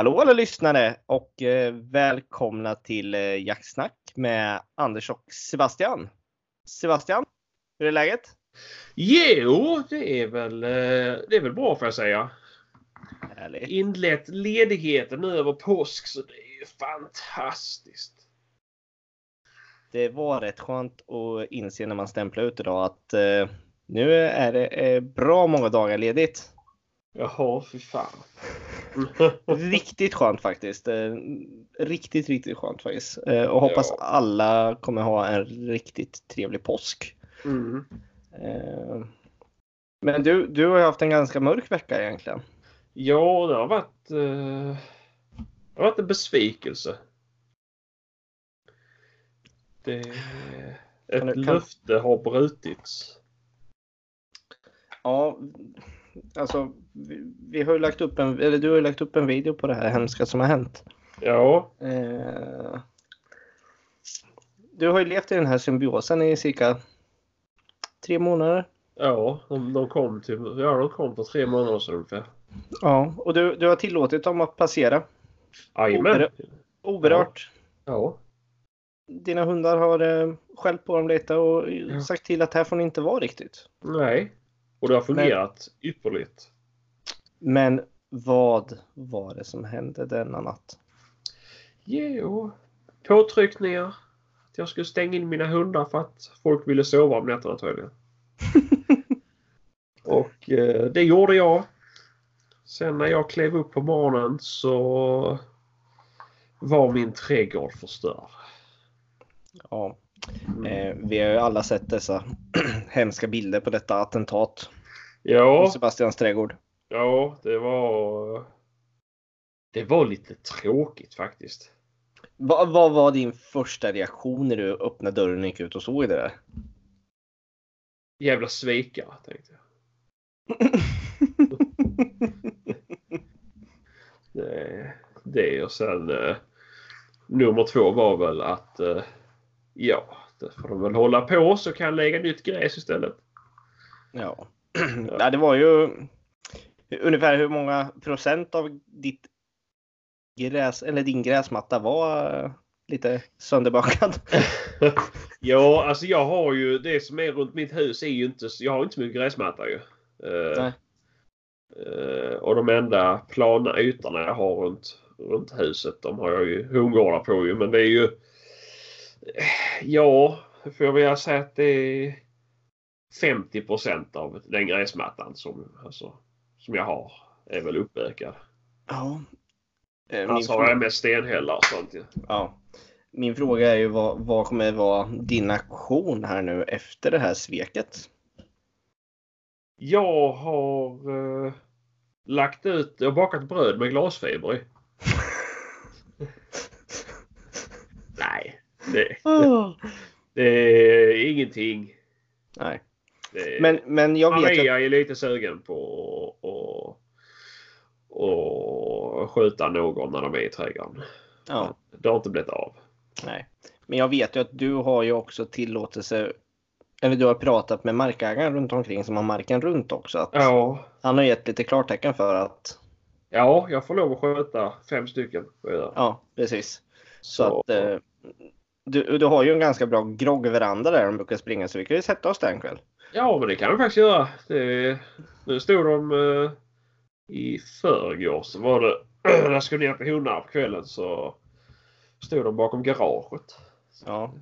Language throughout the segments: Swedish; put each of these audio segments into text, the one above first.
Hallå alla lyssnare och eh, välkomna till eh, Jaktsnack med Anders och Sebastian. Sebastian, hur är läget? Jo, det är väl, eh, det är väl bra får jag säga. Härligt. Inlett ledigheten nu över påsk så det är ju fantastiskt. Det var rätt skönt att inse när man stämplade ut idag att eh, nu är det bra många dagar ledigt. Jaha, fy fan. Riktigt skönt faktiskt. Eh, Riktigt, riktigt skönt faktiskt. Eh, Och hoppas Ja. alla kommer ha en riktigt trevlig påsk. Mm. Eh, Men du, du har ju haft en ganska mörk vecka egentligen. Ja, det har varit, det har varit en besvikelse. Det, ett kan- löfte har brutits. Ja, alltså vi, har lagt upp en, eller du har ju lagt upp en video på det här hemska som har hänt. Ja, Eh, du har ju levt i den här symbiosen i cirka tre månader. ja de, de kom till, ja, de kom för tre månader sedan ungefär. Ja, och du, du har tillåtit dem att passera Jajamän. Ober- oberört. Ja. Dina hundar har eh, skällt på dem lite och sagt till att här får ni inte vara riktigt. Nej. Och det har fungerat ypperligt. Men vad var det som hände denna natt? Jo. Påtryckningar. Att jag skulle stänga in mina hundar för att folk ville sova om nätterna tydligen. Och eh, det gjorde jag. Sen när jag klev upp på morgonen så var min trädgård förstörd. Ja, eh, vi har ju alla sett dessa hemska bilder på detta attentat Ja, Sebastians trädgård. Ja, det var... Det var lite tråkigt faktiskt. Va, vad var din första reaktion när du öppnade dörren och gick ut och såg det där? Jävla svikare tänkte jag. Det, det och sen eh, nummer två var väl att eh, ja, det får de väl hålla på så kan jag lägga nytt gräs istället. ja. ja, det var ju ungefär hur många procent av ditt gräs eller din gräsmatta var eh, lite sönderbakad? ja, alltså jag har ju det som är runt mitt hus är ju inte, jag har inte så mycket gräsmatta ju. Nej. eh, och de enda plana ytorna jag har runt, runt huset de har jag ju hundgårdar på ju men det är ju Ja, får jag väl säga att det är 50% av den gräsmattan som, alltså, som jag har är väl uppökad. Ja. Eh, Min, Annars har jag mest stenhällar och sånt ju. ja. Min fråga är ju vad, vad kommer vara din aktion här nu efter det här sveket? Jag har eh, lagt ut, jag har bakat bröd med glasfiber i. Nej, det, det är ingenting. Nej, Det, men, men jag vet ju att, Maria är lite sugen på att och skjuta någon när de är i trädgården. ja, Det har inte blivit av. nej. Men jag vet ju att du har ju också tillåtelse eller du har pratat med markägaren runt omkring som har marken runt också. Att Ja, Han har gett lite klartecken för att ja jag får lov att skjuta fem stycken. ja, precis. Så, Så, att eh, du, du har ju en ganska bra groggveranda där de brukar springa så vi kan ju sätta oss där en kväll. Ja, men det kan vi faktiskt göra. Det, nu stod de eh, i förrgår så var det när jag skulle ner på hundar på kvällen så stod de bakom garaget. Ja.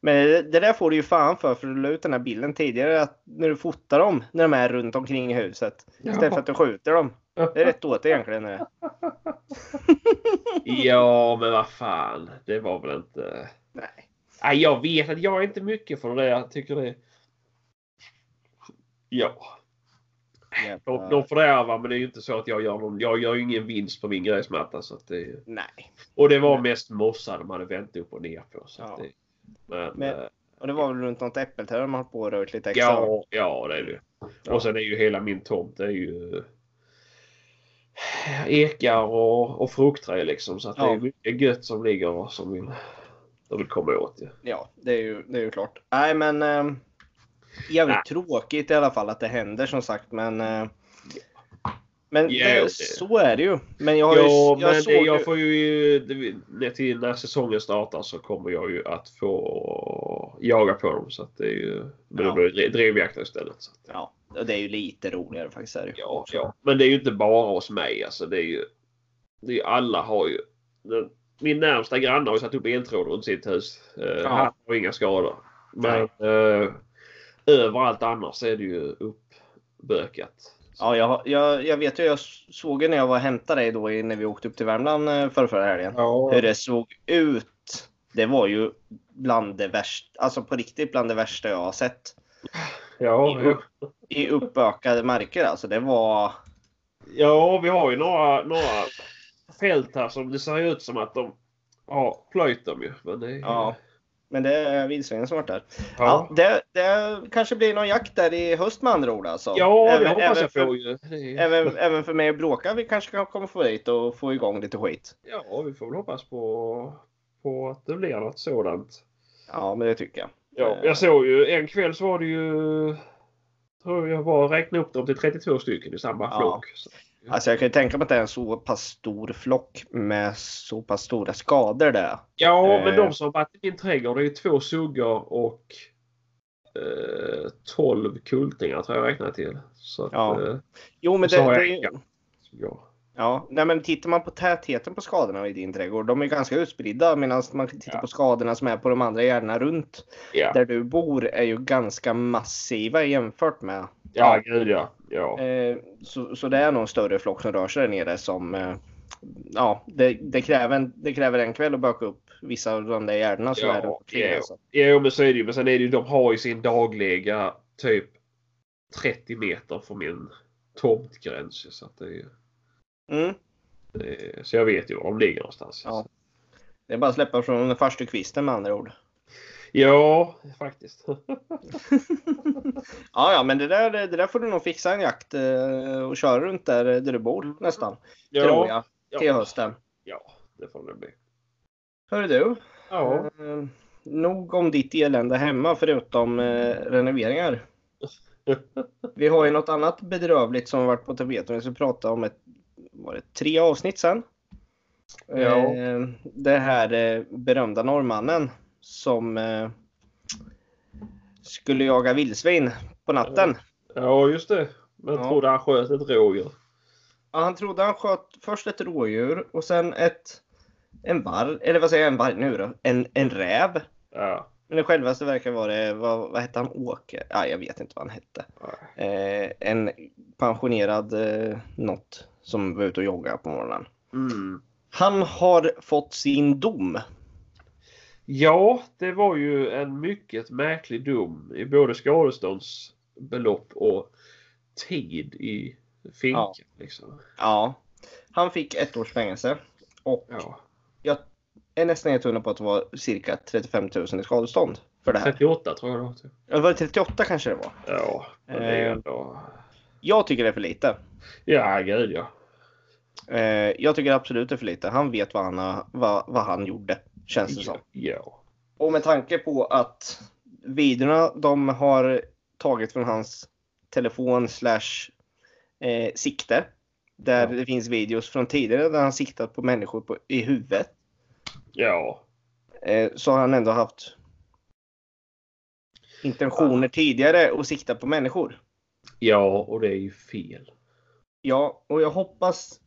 Men det, där får du ju fan för för du la ut den här bilden tidigare att när du fotar dem när de är runt omkring i huset. Istället för att du skjuter dem. Det är rätt åt egentligen. det. Ja, men vad fan. Det var väl inte... Nej. Nej, jag vet att jag är inte mycket för det. Jag tycker det... Ja, de, Jävla... de fördärvar men det är ju inte så att jag gör någon... Jag gör ju ingen vinst på min gräsmatta. Så att det, Nej. och det var mest mossa de hade vänt upp och ner på. Så Ja. att det, men, Men- eh, Och det var väl runt något äppelträd de höll på och rört lite extra. Ja, ja det är det. Ja. Och sen är ju hela min tomt det är ju ekar och, och fruktträd liksom. Så att det Ja. är mycket gött som ligger och som vill, de vill komma åt. Ja. Ja, det är ju, det är ju klart. Nej, men eh, jävligt Nej. tråkigt i alla fall att det händer som sagt. Men eh, Men Ja, det, så är det ju. Men jag har ju... Ja, jag men det, jag får ju... När, till, när säsongen startar så kommer jag ju att få jaga på dem. Så att det är ju... Men Ja. blir det istället. Så. att- Ja, och det är ju lite roligare faktiskt. Är det. Ja, ja. Men det är ju inte bara hos mig. Alltså, det är ju... Det är, ju- alla har ju... Min närmsta granne har ju satt upp eltråd runt sitt hus. Uh, Ja. Han har inga skador. Men eh, överallt annars är det ju uppbökat. Ja, jag, jag, jag vet ju. Jag såg ju när jag var och hämtade dig då i- när vi åkte upp till Värmland eh, förra, förra helgen. Ja. Hur det såg ut. Det var ju bland det värsta, alltså på riktigt bland det värsta jag har sett. Ja, ja. I uppökade marker alltså. Det var... Ja, vi har ju några, några fält här som det ser ut som att de har plöjt dem ju. Men det, är- Ja. Men det är vildsvinen som varit där. Ja, ja. det, det kanske blir någon jakt där i höst med andra ord alltså. ja det även, hoppas även jag för, på ju. Det Även, även för mig och Bråka, vi kanske kan komma få dit och få igång lite skit. Ja, vi får väl hoppas på, på att det blir något sådant. Ja, men det tycker jag. Ja, jag såg ju en kväll så var det ju tror jag bara räkna upp dem till 32 stycken i samma Ja. flock. Så, Alltså jag kan ju tänka mig att det är en så pass stor flock med så pass stora skador där. ja, Eh. men de som har varit i min trädgård det är två suggor och eh, 12 kultingar tror jag räknar till. Så att, Ja. eh, Jo, men det, det, inga. ja. Ja, nej, men tittar man på tätheten på skadorna i din trädgård, de är ganska utspridda medan man tittar Ja. på skadorna som är på de andra gärdena runt Ja, där du bor är ju ganska massiva jämfört med. ja, gud ja. ja. Eh, så, så det är nog en större flock som rör sig där nere som eh, Ja, det, det, kräver en, det kräver en kväll att böka upp vissa av de där gärdena som Ja, är ja. Alltså. Jo, men så är det ju. Men sen är det ju, de har ju sin dagliga typ 30 meter från min tomtgräns. Så, att det är, Mm. är, så jag vet ju var de ligger någonstans. Ja. Det är bara att släppa från den första kvisten med andra ord. ja faktiskt. Ja, ja, men det där, det där får du nog fixa en jakt eh, och köra runt där, där du bor nästan. Tror jag. Till ja, hösten. ja, det får det bli. Hörru du. Ja. Eh, nog om ditt elände hemma förutom eh, renoveringar. Vi har ju något annat bedrövligt som varit på tapeten. Vi ska prata om ett, var det tre avsnitt sen? Ja. Eh, det här eh, berömda norrmannen som eh, skulle jaga vildsvin på natten. ja, just det. Men Ja. trodde han sköt ett rådjur. Ja, han trodde han sköt först ett rådjur och sen ett en varg, eller vad säger jag, en varg nu då? En, en räv. Ja. Men det självaste verkar vara det, vad, vad hette han, Åke? Ja, jag vet inte vad han hette. Eh, en pensionerad eh, något som var ute och joggade på morgonen. Mm. Han har fått sin dom. Ja, det var ju en mycket märklig dom i både skadeståndsbelopp och tid i finkan. Ja. Liksom. Ja, han fick ett års fängelse. Och Ja. jag är nästan helt hundra på att det var cirka 35 000 i skadestånd för det här. 38 tror jag det var. typ. Var det 38 kanske det var? Ja, men det är Eh. ändå... Jag tycker det är för lite. Ja, gud ja. Eh, jag tycker absolut det är för lite. Han vet vad han, har, vad, vad han gjorde, känns det som. Ja. Och med tanke på att videorna de har tagit från hans telefon slash eh, sikte. Där Ja. det finns videos från tidigare där han siktat på människor på, i huvudet. Ja. Eh, så har han ändå haft intentioner tidigare att sikta på människor. Ja, och det är ju fel. Ja, och jag hoppas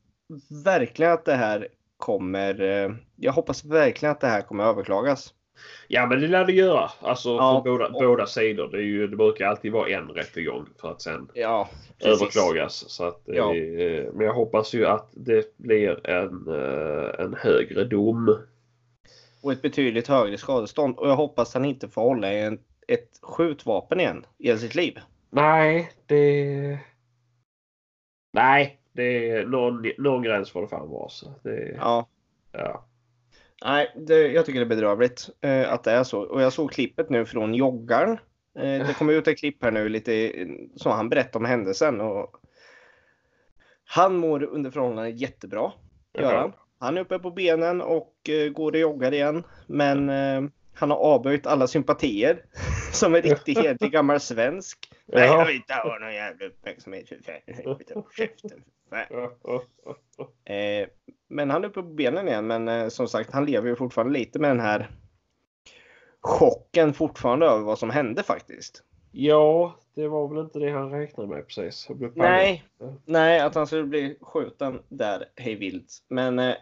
verkligen att det här kommer. Eh, jag hoppas verkligen att det här kommer överklagas. Ja, men det lär det göra. Alltså Ja. från båda, båda sidor. Det, är ju, det brukar alltid vara en rättegång för att sen Ja, överklagas. Så att, eh, Ja. Men jag hoppas ju att det blir en, eh, en högre dom. Och ett betydligt högre skadestånd. Och jag hoppas han inte får hålla en, ett skjutvapen igen i sitt liv. Nej, det... Nej, det är någon, någon gräns får det fan vara. Så det, ja. Ja, nej, det, jag tycker det är bedrövligt eh, att det är så. Och jag såg klippet nu från joggaren. Eh, det kom ut ett klipp här nu lite som han berättade om händelsen. Och han mår under förhållanden jättebra. Gör han. Han är uppe på benen och eh, går och joggar igen. Men eh, Han har avböjt alla sympatier. Som en riktig hederlig gammal svensk. Nej, jag vill inte ha någon jävla uppmärksamhet. Käften. Eh, men han är uppe på benen igen. Men eh, som sagt, han lever ju fortfarande lite med den här chocken fortfarande över vad som hände faktiskt. Ja, det var väl inte det han räknade med precis. Nej, nej, att han skulle bli skjuten där hej vilt. Men eh,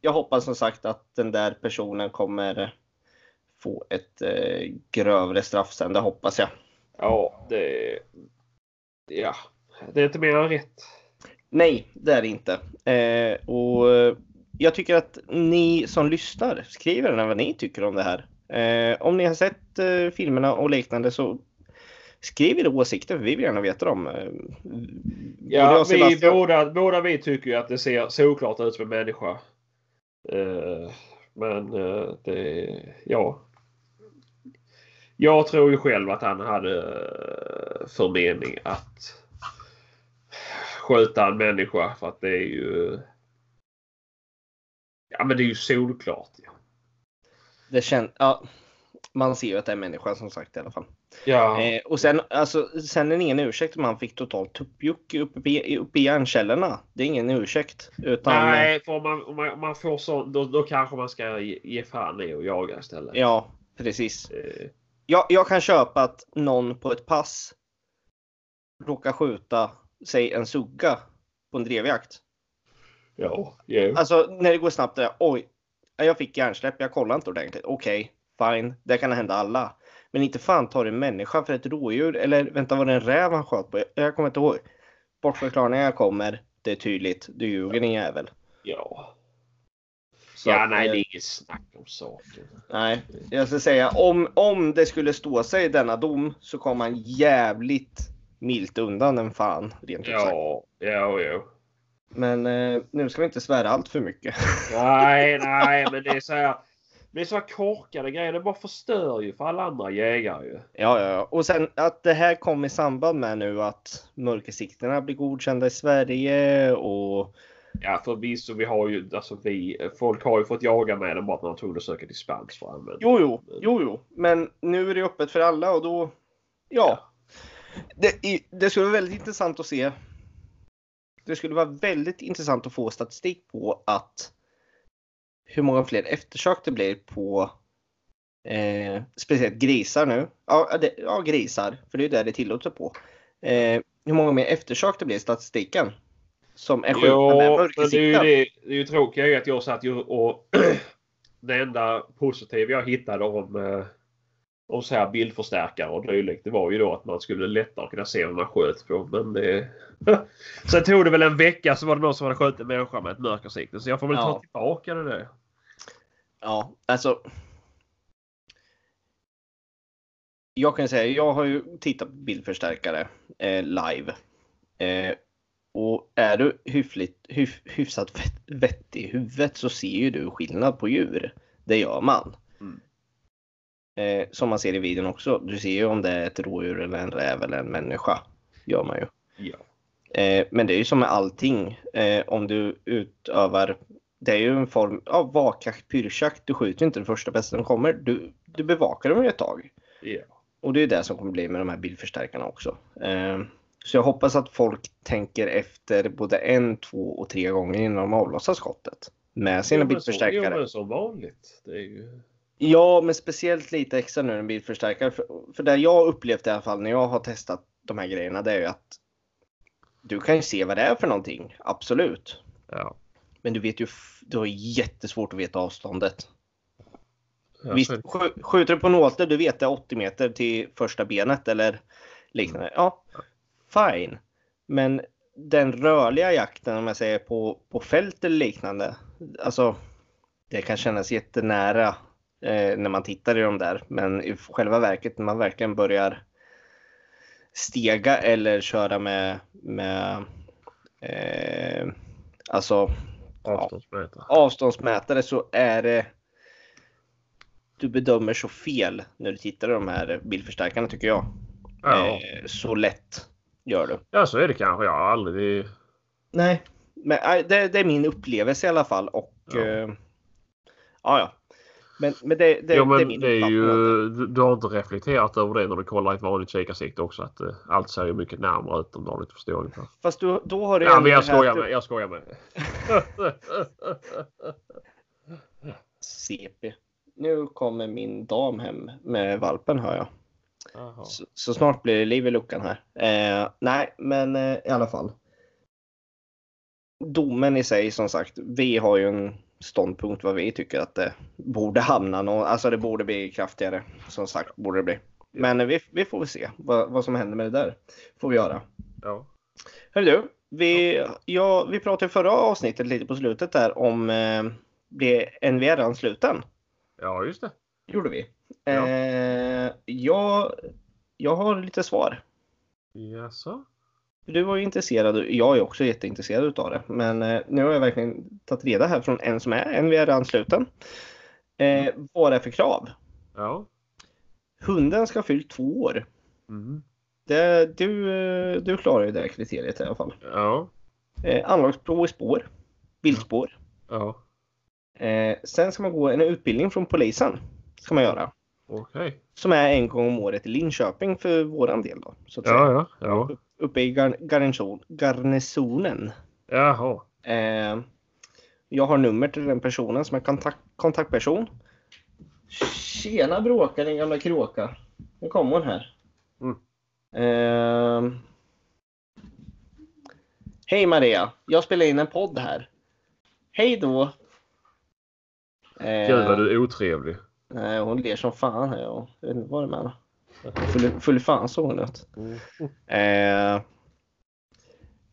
jag hoppas som sagt att den där personen kommer få ett eh, grövre straff sen. Det hoppas jag. Ja, det... Ja, det är inte mer än rätt. Nej, det är det inte. Eh, och eh, jag tycker att ni som lyssnar skriver vad ni tycker om det här. Eh, om ni har sett eh, filmerna och liknande så skriv era åsikter för vi vill gärna veta dem. Eh, ja, vi båda, båda vi tycker ju att det ser såklart ut som en människa. Eh, men det, ja. Jag tror ju själv att han hade eh, för mening att skjuta en människa för att det är ju... Ja men det är ju solklart. Ja. Det känns... Ja, man ser ju att det är en människa som sagt i alla fall. Ja. Eh, och sen, alltså, sen är det ingen ursäkt om han fick totalt tuppjuck uppe i, uppe i hjärnkällorna. Det är ingen ursäkt. Utan... Nej, för om man, om man, om man får sånt då, då kanske man ska ge, ge fan i och jaga istället. Ja, precis. Eh. Jag, jag kan köpa att någon på ett pass råkar skjuta, säg en sugga på en drevjakt. Ja, yeah. Alltså när det går snabbt. Där, Oj, jag fick hjärnsläpp. Jag kollade inte ordentligt. Okej, okay, fine. Det kan hända alla. Men inte fan tar en människa för ett rådjur. Eller vänta, var det en räv han sköt på? Jag kommer inte ihåg. Bortförklaringar kommer. Det är tydligt. Du ljuger din jävel. Ja. Så ja, att, nej, det är inget snack om saken. Nej, jag ska säga om, om det skulle stå sig i denna dom så kommer han jävligt milt undan en fan. Rent ja, sagt. ja, ja. Men eh, nu ska vi inte svära allt för mycket. Nej, nej, men det är så här. Det är så här korkade grejer. Det bara förstör ju för alla andra jägare ju. Ja, ja, ja. Och sen att det här kom i samband med nu att mörkersikterna blir godkända i Sverige och Ja förvisso, vi har ju, alltså vi, folk har ju fått jaga med dem bara att man har tvungen att söka dispens för användning. Jo, jo, jo, jo, men nu är det öppet för alla och då, ja. Det, det skulle vara väldigt intressant att se. Det skulle vara väldigt intressant att få statistik på att hur många fler eftersök det blir på eh, speciellt grisar nu. Ja, det, ja, grisar, för det är det det tillåter på. Eh, hur många mer eftersök det blir i statistiken som är skjutna med mörkersikten. Det, det, det är ju tråkiga att jag satt ju och det enda positiva jag hittade om, eh, om så här bildförstärkare och dylikt det var ju då att man skulle lättare kunna se vad man sköt på. Men det... Sen tog det väl en vecka så var det någon som hade skjutit en människa med ett mörkersikte så jag får väl ja. ta tillbaka det där. Ja, alltså. Jag kan säga, jag har ju tittat på bildförstärkare eh, live. Eh, och är du hyfligt, hyf, hyfsat vettig i huvudet så ser ju du skillnad på djur. Det gör man. Mm. Eh, som man ser i videon också. Du ser ju om det är ett rådjur eller en räv eller en människa. Gör man ju. Ja. Eh, men det är ju som med allting. Eh, om du utövar det är ju en form av vakjakt, pyrschjakt. Du skjuter inte den första bästa som kommer. Du, du bevakar dem ju ett tag. Ja. Och det är det som kommer bli med de här bildförstärkarna också. Eh, så jag hoppas att folk tänker efter både en, två och tre gånger innan de avlossar skottet. Med sina jo, bildförstärkare. Jo, men som vanligt. Det är ju... Ja, men speciellt lite extra nu en bildförstärkare. För, för det jag upplevt i alla fall när jag har testat de här grejerna, det är ju att du kan ju se vad det är för någonting. Absolut. Ja. Men du vet ju, du har jättesvårt att veta avståndet. Ja, Visst, skjuter du på nåter, du vet det är 80 meter till första benet eller liknande. Ja, fine. Men den rörliga jakten, om jag säger på, på fält eller liknande, alltså det kan kännas jättenära eh, när man tittar i de där. Men i själva verket när man verkligen börjar stega eller köra med, med eh, alltså avståndsmätare. Ja, avståndsmätare så är det du bedömer så fel när du tittar i de här bildförstärkarna tycker jag. Ja. Eh, så lätt gör du. Ja, så är det kanske. Jag har aldrig... Nej, men det, det, är min upplevelse i alla fall. Och ja, eh, ja. ja. Men, men det, det, jo, men det är min det är ju, Du har inte reflekterat över det när du kollar i ett vanligt kikarsikte också att uh, allt ser ju mycket närmare ut om du har lite förståelse för. Fast du, då har du Ja, men jag skojar med. Jag skojar med. CP. Nu kommer min dam hem med valpen hör jag. Så, så, snart blir det liv i luckan här. Eh, nej, men eh, i alla fall. Domen i sig som sagt. Vi har ju en ståndpunkt vad vi tycker att det borde hamna. Nå alltså det borde bli kraftigare. Som sagt borde det bli. Men vi, vi får väl se vad, vad som händer med det där. Får vi göra. Ja. Hörru du, vi, ja, vi pratade i förra avsnittet lite på slutet där om eh, blir NVR ansluten. Ja, just det. gjorde vi. Ja. Eh, jag, jag har lite svar. Jaså? Du var ju intresserad, jag är också jätteintresserad av det. Men eh, nu har jag verkligen tagit reda här från en som är NVR-ansluten. Eh, vad är det för krav? Ja. Hunden ska ha fyllt två år. Mm. Det, du, eh, du klarar ju det kriteriet i alla fall. Ja. Eh, anlagsprov i spår. Bildspår. Ja. Eh, sen ska man gå en utbildning från polisen. Ska man göra. Okay. Som är en gång om året i Linköping för våran del då. Så att ja, säga. ja, ja. Uppe i gar garnison, garnisonen. Jaha. Eh, jag har nummer till den personen som är kontakt, kontaktperson. Tjena bråka din gamla kråka. Nu kommer hon här. Mm. Eh, Hej Maria, jag spelar in en podd här. Hej då! Gud vad du är otrevlig. Nej, hon ler som fan här. Jag vet inte vad det menar. Full, full fan såg hon ut. Mm. Eh,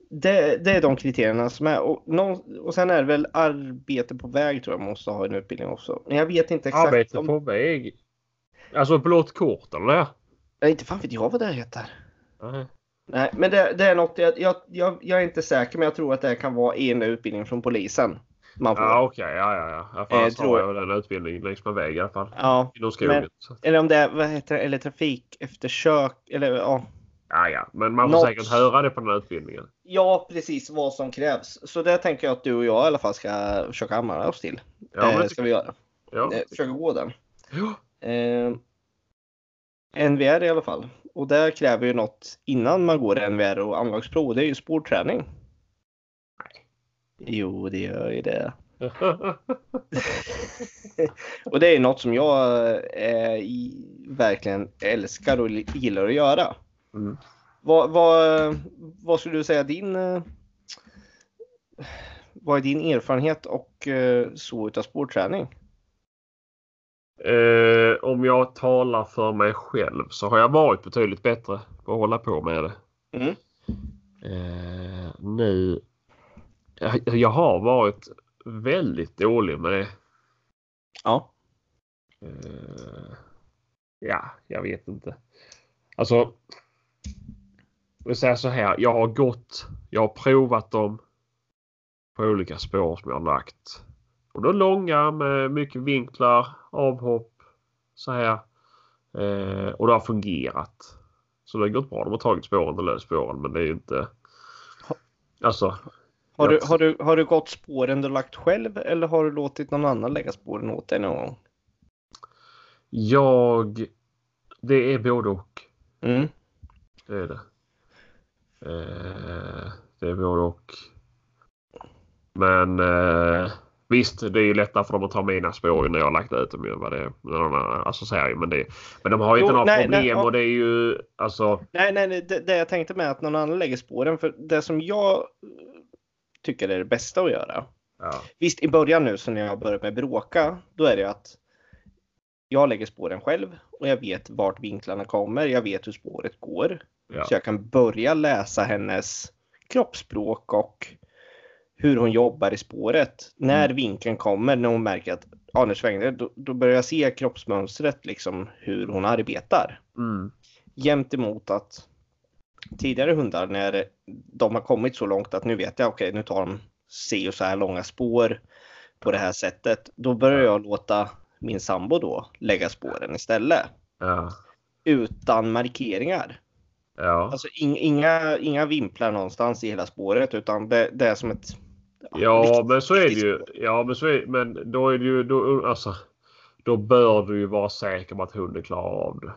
det, det är de kriterierna som är. Och, någon, och sen är det väl arbete på väg tror jag måste ha en utbildning också. Men jag vet inte exakt. Arbete om... på väg? Alltså blått kort eller? Nej, inte fan vet jag vad det heter. Nej. Nej, men det, det är något. Jag, jag, jag, jag är inte säker, men jag tror att det kan vara en utbildning från polisen. Man får. Ja okej, okay. ja ja ja. Jag fan, eh, tror jag den utbildningen längs med väg i alla fall. Ja. Inom skogen. Men, eller om det är, vad heter det, eller trafik eftersök eller ja. Ja ja, men man får Något... säkert höra det på den här utbildningen. Ja precis vad som krävs. Så det tänker jag att du och jag i alla fall ska försöka anmäla oss till. Ja, eh, ska vi göra. Ja. Eh, försöka gå den. Ja. Eh, NVR i alla fall. Och det kräver ju något innan man går NVR och anlagsprov. Det är ju spårträning. Jo, det gör ju det. och det är något som jag eh, verkligen älskar och gillar att göra. Mm. Vad, vad, vad skulle du säga din eh, vad är din erfarenhet och eh, så utav sportträning? Eh, om jag talar för mig själv så har jag varit betydligt bättre på att hålla på med det. Mm. Eh, nu. Jag, har varit väldigt dålig med det. Ja. Uh, ja, jag vet inte. Alltså. Jag säger så här. Jag har gått. Jag har provat dem. På olika spår som jag har lagt. Och då långa med mycket vinklar, avhopp. Så här. Uh, och det har fungerat. Så det har gått bra. De har tagit spåren och löst spåren men det är ju inte. Alltså har du, har, du, har du gått spåren du lagt själv eller har du låtit någon annan lägga spåren åt dig någon gång? Jag... Det är både och. Mm. Det är det. Eh, det är både och. Men eh, visst, det är ju lättare för dem att ta mina spår när jag har lagt ut dem. Ju, vad det, alltså, så här, men, det, men de har ju inte några nej, problem nej, och det är ju alltså. Nej, nej, det, det jag tänkte med att någon annan lägger spåren. För det som jag tycker är det bästa att göra. Ja. Visst, i början nu så när jag börjat med bråka, då är det att jag lägger spåren själv och jag vet vart vinklarna kommer. Jag vet hur spåret går. Ja. Så jag kan börja läsa hennes kroppsspråk och hur hon jobbar i spåret. När mm. vinkeln kommer, när hon märker att ja, nu svängde då, då börjar jag se kroppsmönstret, liksom hur hon arbetar. Mm. Jämt emot att tidigare hundar när de har kommit så långt att nu vet jag okej okay, nu tar de se och så här långa spår på det här sättet. Då börjar jag låta min sambo då lägga spåren istället. Ja. Utan markeringar. Ja. Alltså in, inga, inga vimplar någonstans i hela spåret utan det, det är som ett... Ja, ja men så är det ju. Ja men så är men då är det ju då, alltså. då bör du ju vara säker på att hunden klarar av det.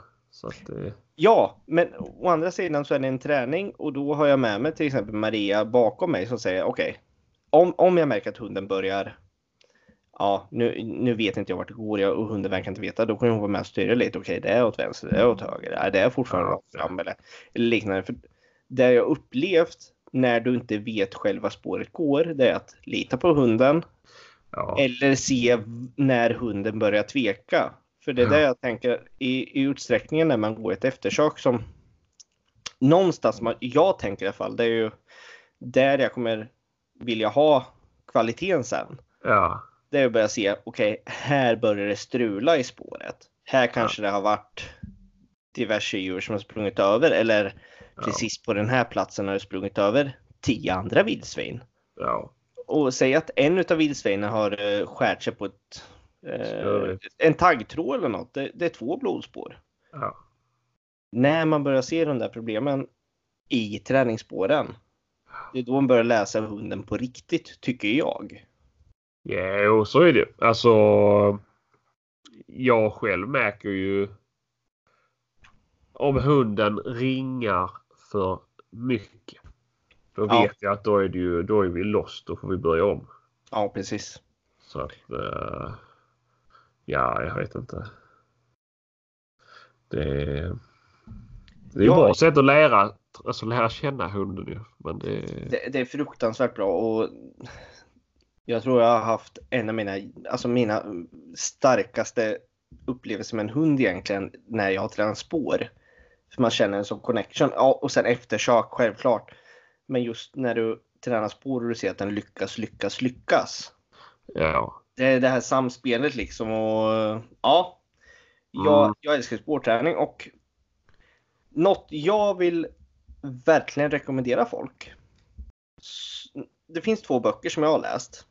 Det... Ja, men å andra sidan så är det en träning och då har jag med mig till exempel Maria bakom mig som säger okej, okay, om, om jag märker att hunden börjar ja, nu, nu vet inte jag vart det går jag, och hunden verkar inte veta. Då kan hon vara med och styra lite. Okej, okay, det är åt vänster, det är åt höger, det är fortfarande rakt fram eller, liknande. För det jag upplevt när du inte vet själv var spåret går, det är att lita på hunden. Ja. Eller se när hunden börjar tveka. För det är ja. det jag tänker i, i utsträckningen när man går ett eftersök som någonstans, man, jag tänker i alla fall, det är ju där jag kommer vilja ha kvaliteten sen. Ja. Det är att börja se, okej, okay, här börjar det strula i spåret. Här kanske ja. det har varit diverse djur som har sprungit över eller precis på den här platsen har det sprungit över tio andra vildsvin. Ja. Och säg att en av vildsvinen har uh, skärt sig på ett, uh, en taggtråd eller något. Det, det, är två blodspår. Ja. När man börjar se de där problemen i träningsspåren. Det är då man börjar läsa hunden på riktigt, tycker jag. Ja, så är det. Alltså, jag själv märker ju om hunden ringar för mycket. Då ja. vet jag att då är, det ju, då är vi lost. Då får vi börja om. Ja, precis. Så att... Uh, ja, jag vet inte. Det, det är ja. bra sätt att lära, alltså lära känna hunden ju. Men det... Det, det är fruktansvärt bra och jag tror jag har haft en av mina, alltså mina starkaste upplevelser med en hund egentligen när jag har tränat spår. För man känner en sån connection. Ja, och sen eftersök självklart. Men just när du tränar spår och du ser att den lyckas, lyckas, lyckas. Ja. Det det här samspelet liksom och ja. Jag, mm. jag älskar spårträning och något jag vill verkligen rekommendera folk. Det finns två böcker som jag har läst.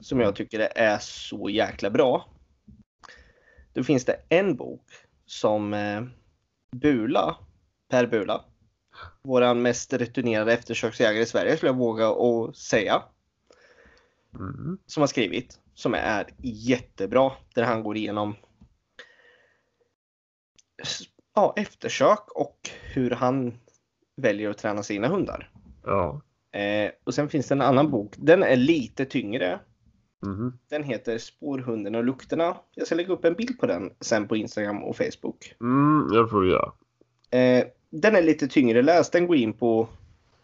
Som jag tycker är så jäkla bra. Då finns det en bok som eh, Bula, Per Bula, våran mest returnerade eftersöksjägare i Sverige skulle jag våga att säga. Mm. Som har skrivit, som är jättebra. Där han går igenom ja, eftersök och hur han väljer att träna sina hundar. Ja. Eh, och sen finns det en annan bok. Den är lite tyngre. Mm. Den heter Spårhunden och lukterna. Jag ska lägga upp en bild på den sen på Instagram och Facebook. Mm, jag får göra. Eh, den är lite tyngre läst. Den går in på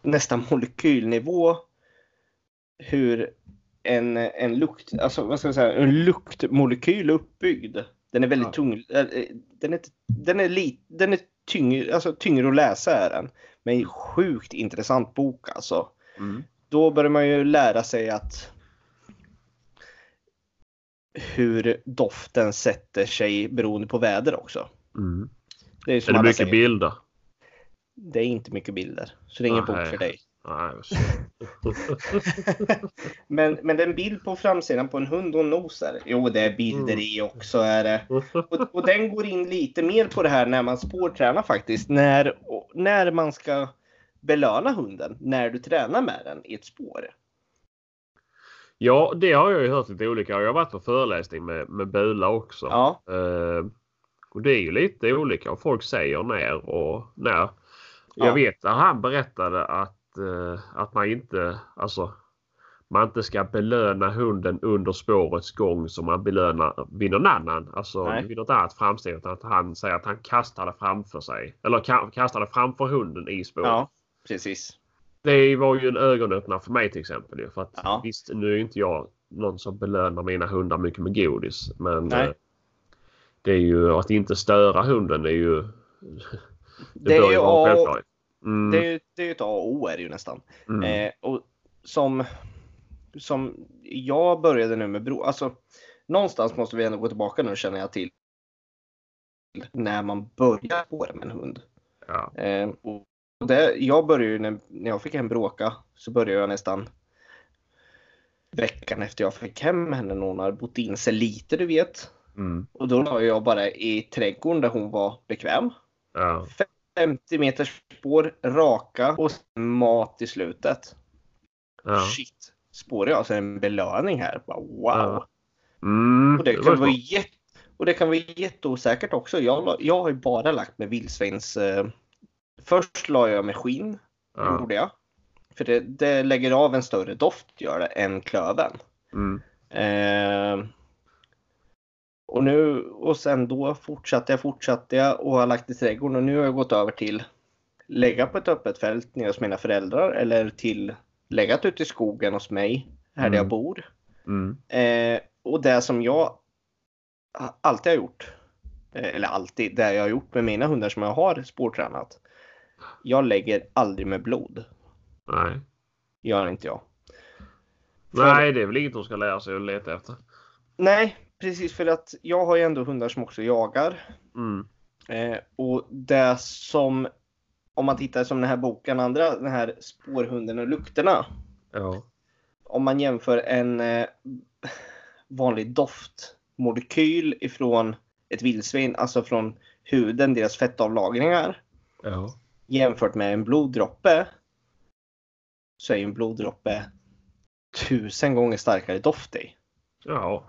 nästan molekylnivå. Hur en, en lukt, alltså vad ska jag säga, en luktmolekyl uppbyggd. Den är väldigt ja. tung. Eh, den är, den är, lit, den är tyngre, alltså tyngre att läsa är den. Men sjukt intressant bok alltså. Mm. Då börjar man ju lära sig att hur doften sätter sig beroende på väder också. Mm. Det är, är det mycket säger. bilder? Det är inte mycket bilder, så det är ingen ah, bok för dig. men, men den bild på framsidan på en hund och en noser. Jo, det är bilder mm. i också. Är det. Och, och, den går in lite mer på det här när man spårtränar faktiskt. När, när man ska belöna hunden när du tränar med den i ett spår. Ja, det har jag ju hört lite olika. Jag har varit på föreläsning med, med Bula också. Ja. Uh, och det är ju lite olika och folk säger när och när. Jag ja. vet att han berättade att, att man inte, alltså man inte ska belöna hunden under spårets gång som man belönar vid någon annan. Alltså Nej. vid något annat framsteg. Utan att han säger att han kastade framför sig. Eller kastade framför hunden i spåret. Ja, precis det var ju en ögonöppnare för mig till exempel. För att ja. visst, nu är inte jag någon som belönar mina hundar mycket med godis. Men Nej. Eh, det är ju att inte störa hunden det är ju... Det, det är ju A, mm. det, är, det är ett A och O är det ju nästan. Mm. Eh, och som, som jag började nu med bro, alltså någonstans måste vi ändå gå tillbaka nu känner jag till när man börjar spåra med en hund. Ja. Eh, och det, jag började ju när, när jag fick hem bråka så började jag nästan veckan efter jag fick hem henne när hon hade bott in sig lite du vet. Mm. Och då la jag bara i trädgården där hon var bekväm. Ja. 50 meters spår raka och mat i slutet. Ja. Shit. Spårar jag alltså en belöning här? Bara, wow. Ja. Mm, och det, det kunde vara jätte Och det kan vara jätteosäkert också. Jag, jag har ju bara lagt med vildsvins. Eh, först la jag med skinn. Ja. Gjorde jag. För det, det, lägger av en större doft gör det än klöven. Mm. Eh, och nu och sen då fortsatte jag, fortsatte jag och har lagt i trädgården och nu har jag gått över till lägga på ett öppet fält nere hos mina föräldrar eller till läggat ute i skogen hos mig här mm. där jag mm. bor. Mm. Eh, och det som jag alltid har gjort, eh, eller alltid, det jag har gjort med mina hundar som jag har spårtränat. Jag lägger aldrig med blod. Nej. Gör inte jag. Nej, det är väl inget de ska lära sig att leta efter. Nej, precis för att jag har ju ändå hundar som också jagar. Mm. Eh, och det som, om man tittar som den här boken, andra, den här spårhunden och lukterna. Ja. Om man jämför en eh, vanlig doftmolekyl ifrån ett vildsvin, alltså från huden, deras fettavlagringar. Ja. Jämfört med en bloddroppe. Så är ju en bloddroppe tusen gånger starkare doft i. Ja.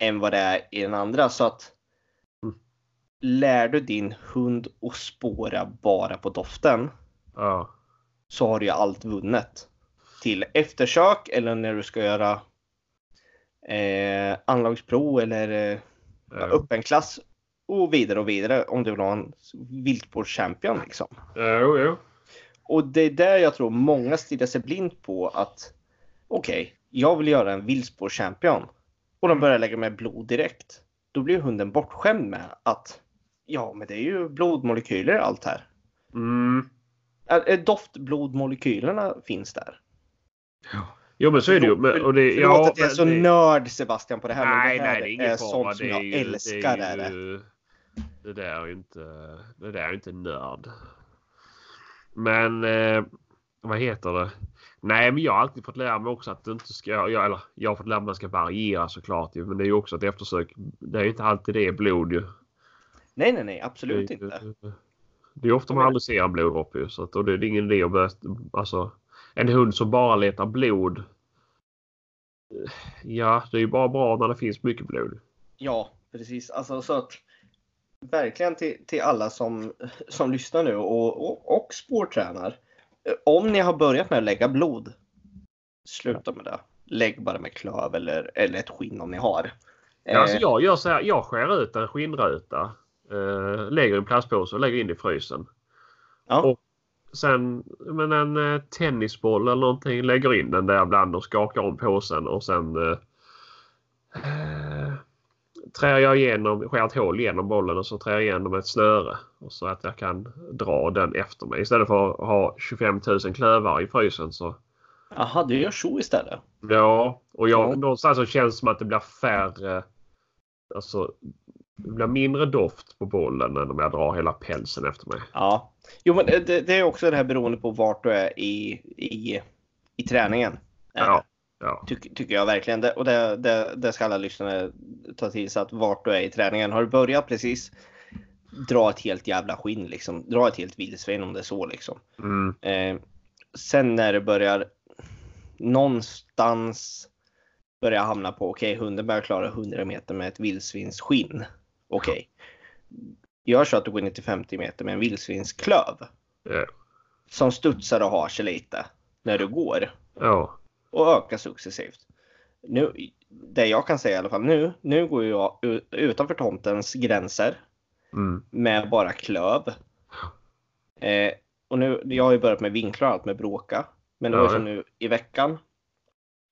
Än vad det är i den andra. Så att mm. lär du din hund att spåra bara på doften. Ja. Så har du ju allt vunnet. Till eftersök eller när du ska göra eh, anlagsprov eller eh, ja. öppen klass och vidare och vidare om du vill ha en viltspårschampion liksom. Jo, jo. Och det är där jag tror många stirrar sig blind på att okej, okay, jag vill göra en viltspårschampion och de börjar lägga med blod direkt. Då blir hunden bortskämd med att ja, men det är ju blodmolekyler allt här. Mm. Doftblodmolekylerna finns där. Ja. Jo men så är det ju. Men, och det, Förlåt ja, att jag är så det, nörd Sebastian på det här. Nej, men det här nej, det är, är sånt som jag älskar. Det, är ju, det där är ju inte, det där är inte nörd. Men eh, vad heter det? Nej, men jag har alltid fått lära mig också att det inte ska... Jag, eller jag har fått lära mig att det ska variera såklart Men det är ju också ett eftersök. Det är ju inte alltid det är blod ju. Nej, nej, nej. Absolut det, inte. Det är ofta man aldrig ser en bloddroppe ju. Så att, och det är ingen idé att börja... Alltså, en hund som bara letar blod. Ja, det är ju bara bra när det finns mycket blod. Ja, precis. Alltså så att verkligen till, till alla som, som lyssnar nu och, och, och spårtränar. Om ni har börjat med att lägga blod, sluta med det. Lägg bara med klöv eller, eller ett skinn om ni har. Ja, alltså eh, jag gör så här, jag skär ut en skinnruta, eh, lägger i en plastpåse och lägger in i frysen. Ja. Och sen men en eh, tennisboll eller någonting, lägger in den där ibland och skakar om påsen och sen eh trär jag igenom, skär ett hål genom bollen och så trär jag igenom ett snöre. Och så att jag kan dra den efter mig. Istället för att ha 25 000 klövar i frysen så... Jaha, du gör så istället? Ja, och jag, ja. någonstans så känns det som att det blir färre... Alltså, det blir mindre doft på bollen än om jag drar hela pälsen efter mig. Ja, jo men det, det är också det här beroende på vart du är i, i, i träningen. Ja. Ja. Ty tycker jag verkligen. Det, och det, det, det ska alla lyssnare ta till sig att vart du är i träningen. Har du börjat precis, dra ett helt jävla skinn liksom. Dra ett helt vildsvin om det är så liksom. Mm. Eh, sen när det börjar någonstans börja hamna på okej, okay, hunden börjar klara 100 meter med ett vildsvinsskinn. Okej. Okay. Gör så att du går ner till 50 meter med en vildsvinsklöv. Yeah. Som studsar och har sig lite när du går. Ja och öka successivt. Nu, det jag kan säga i alla fall nu, nu går jag utanför tomtens gränser mm. med bara klöv. Eh, och nu, jag har ju börjat med vinklar och allt med bråka. Men det var som nu i veckan.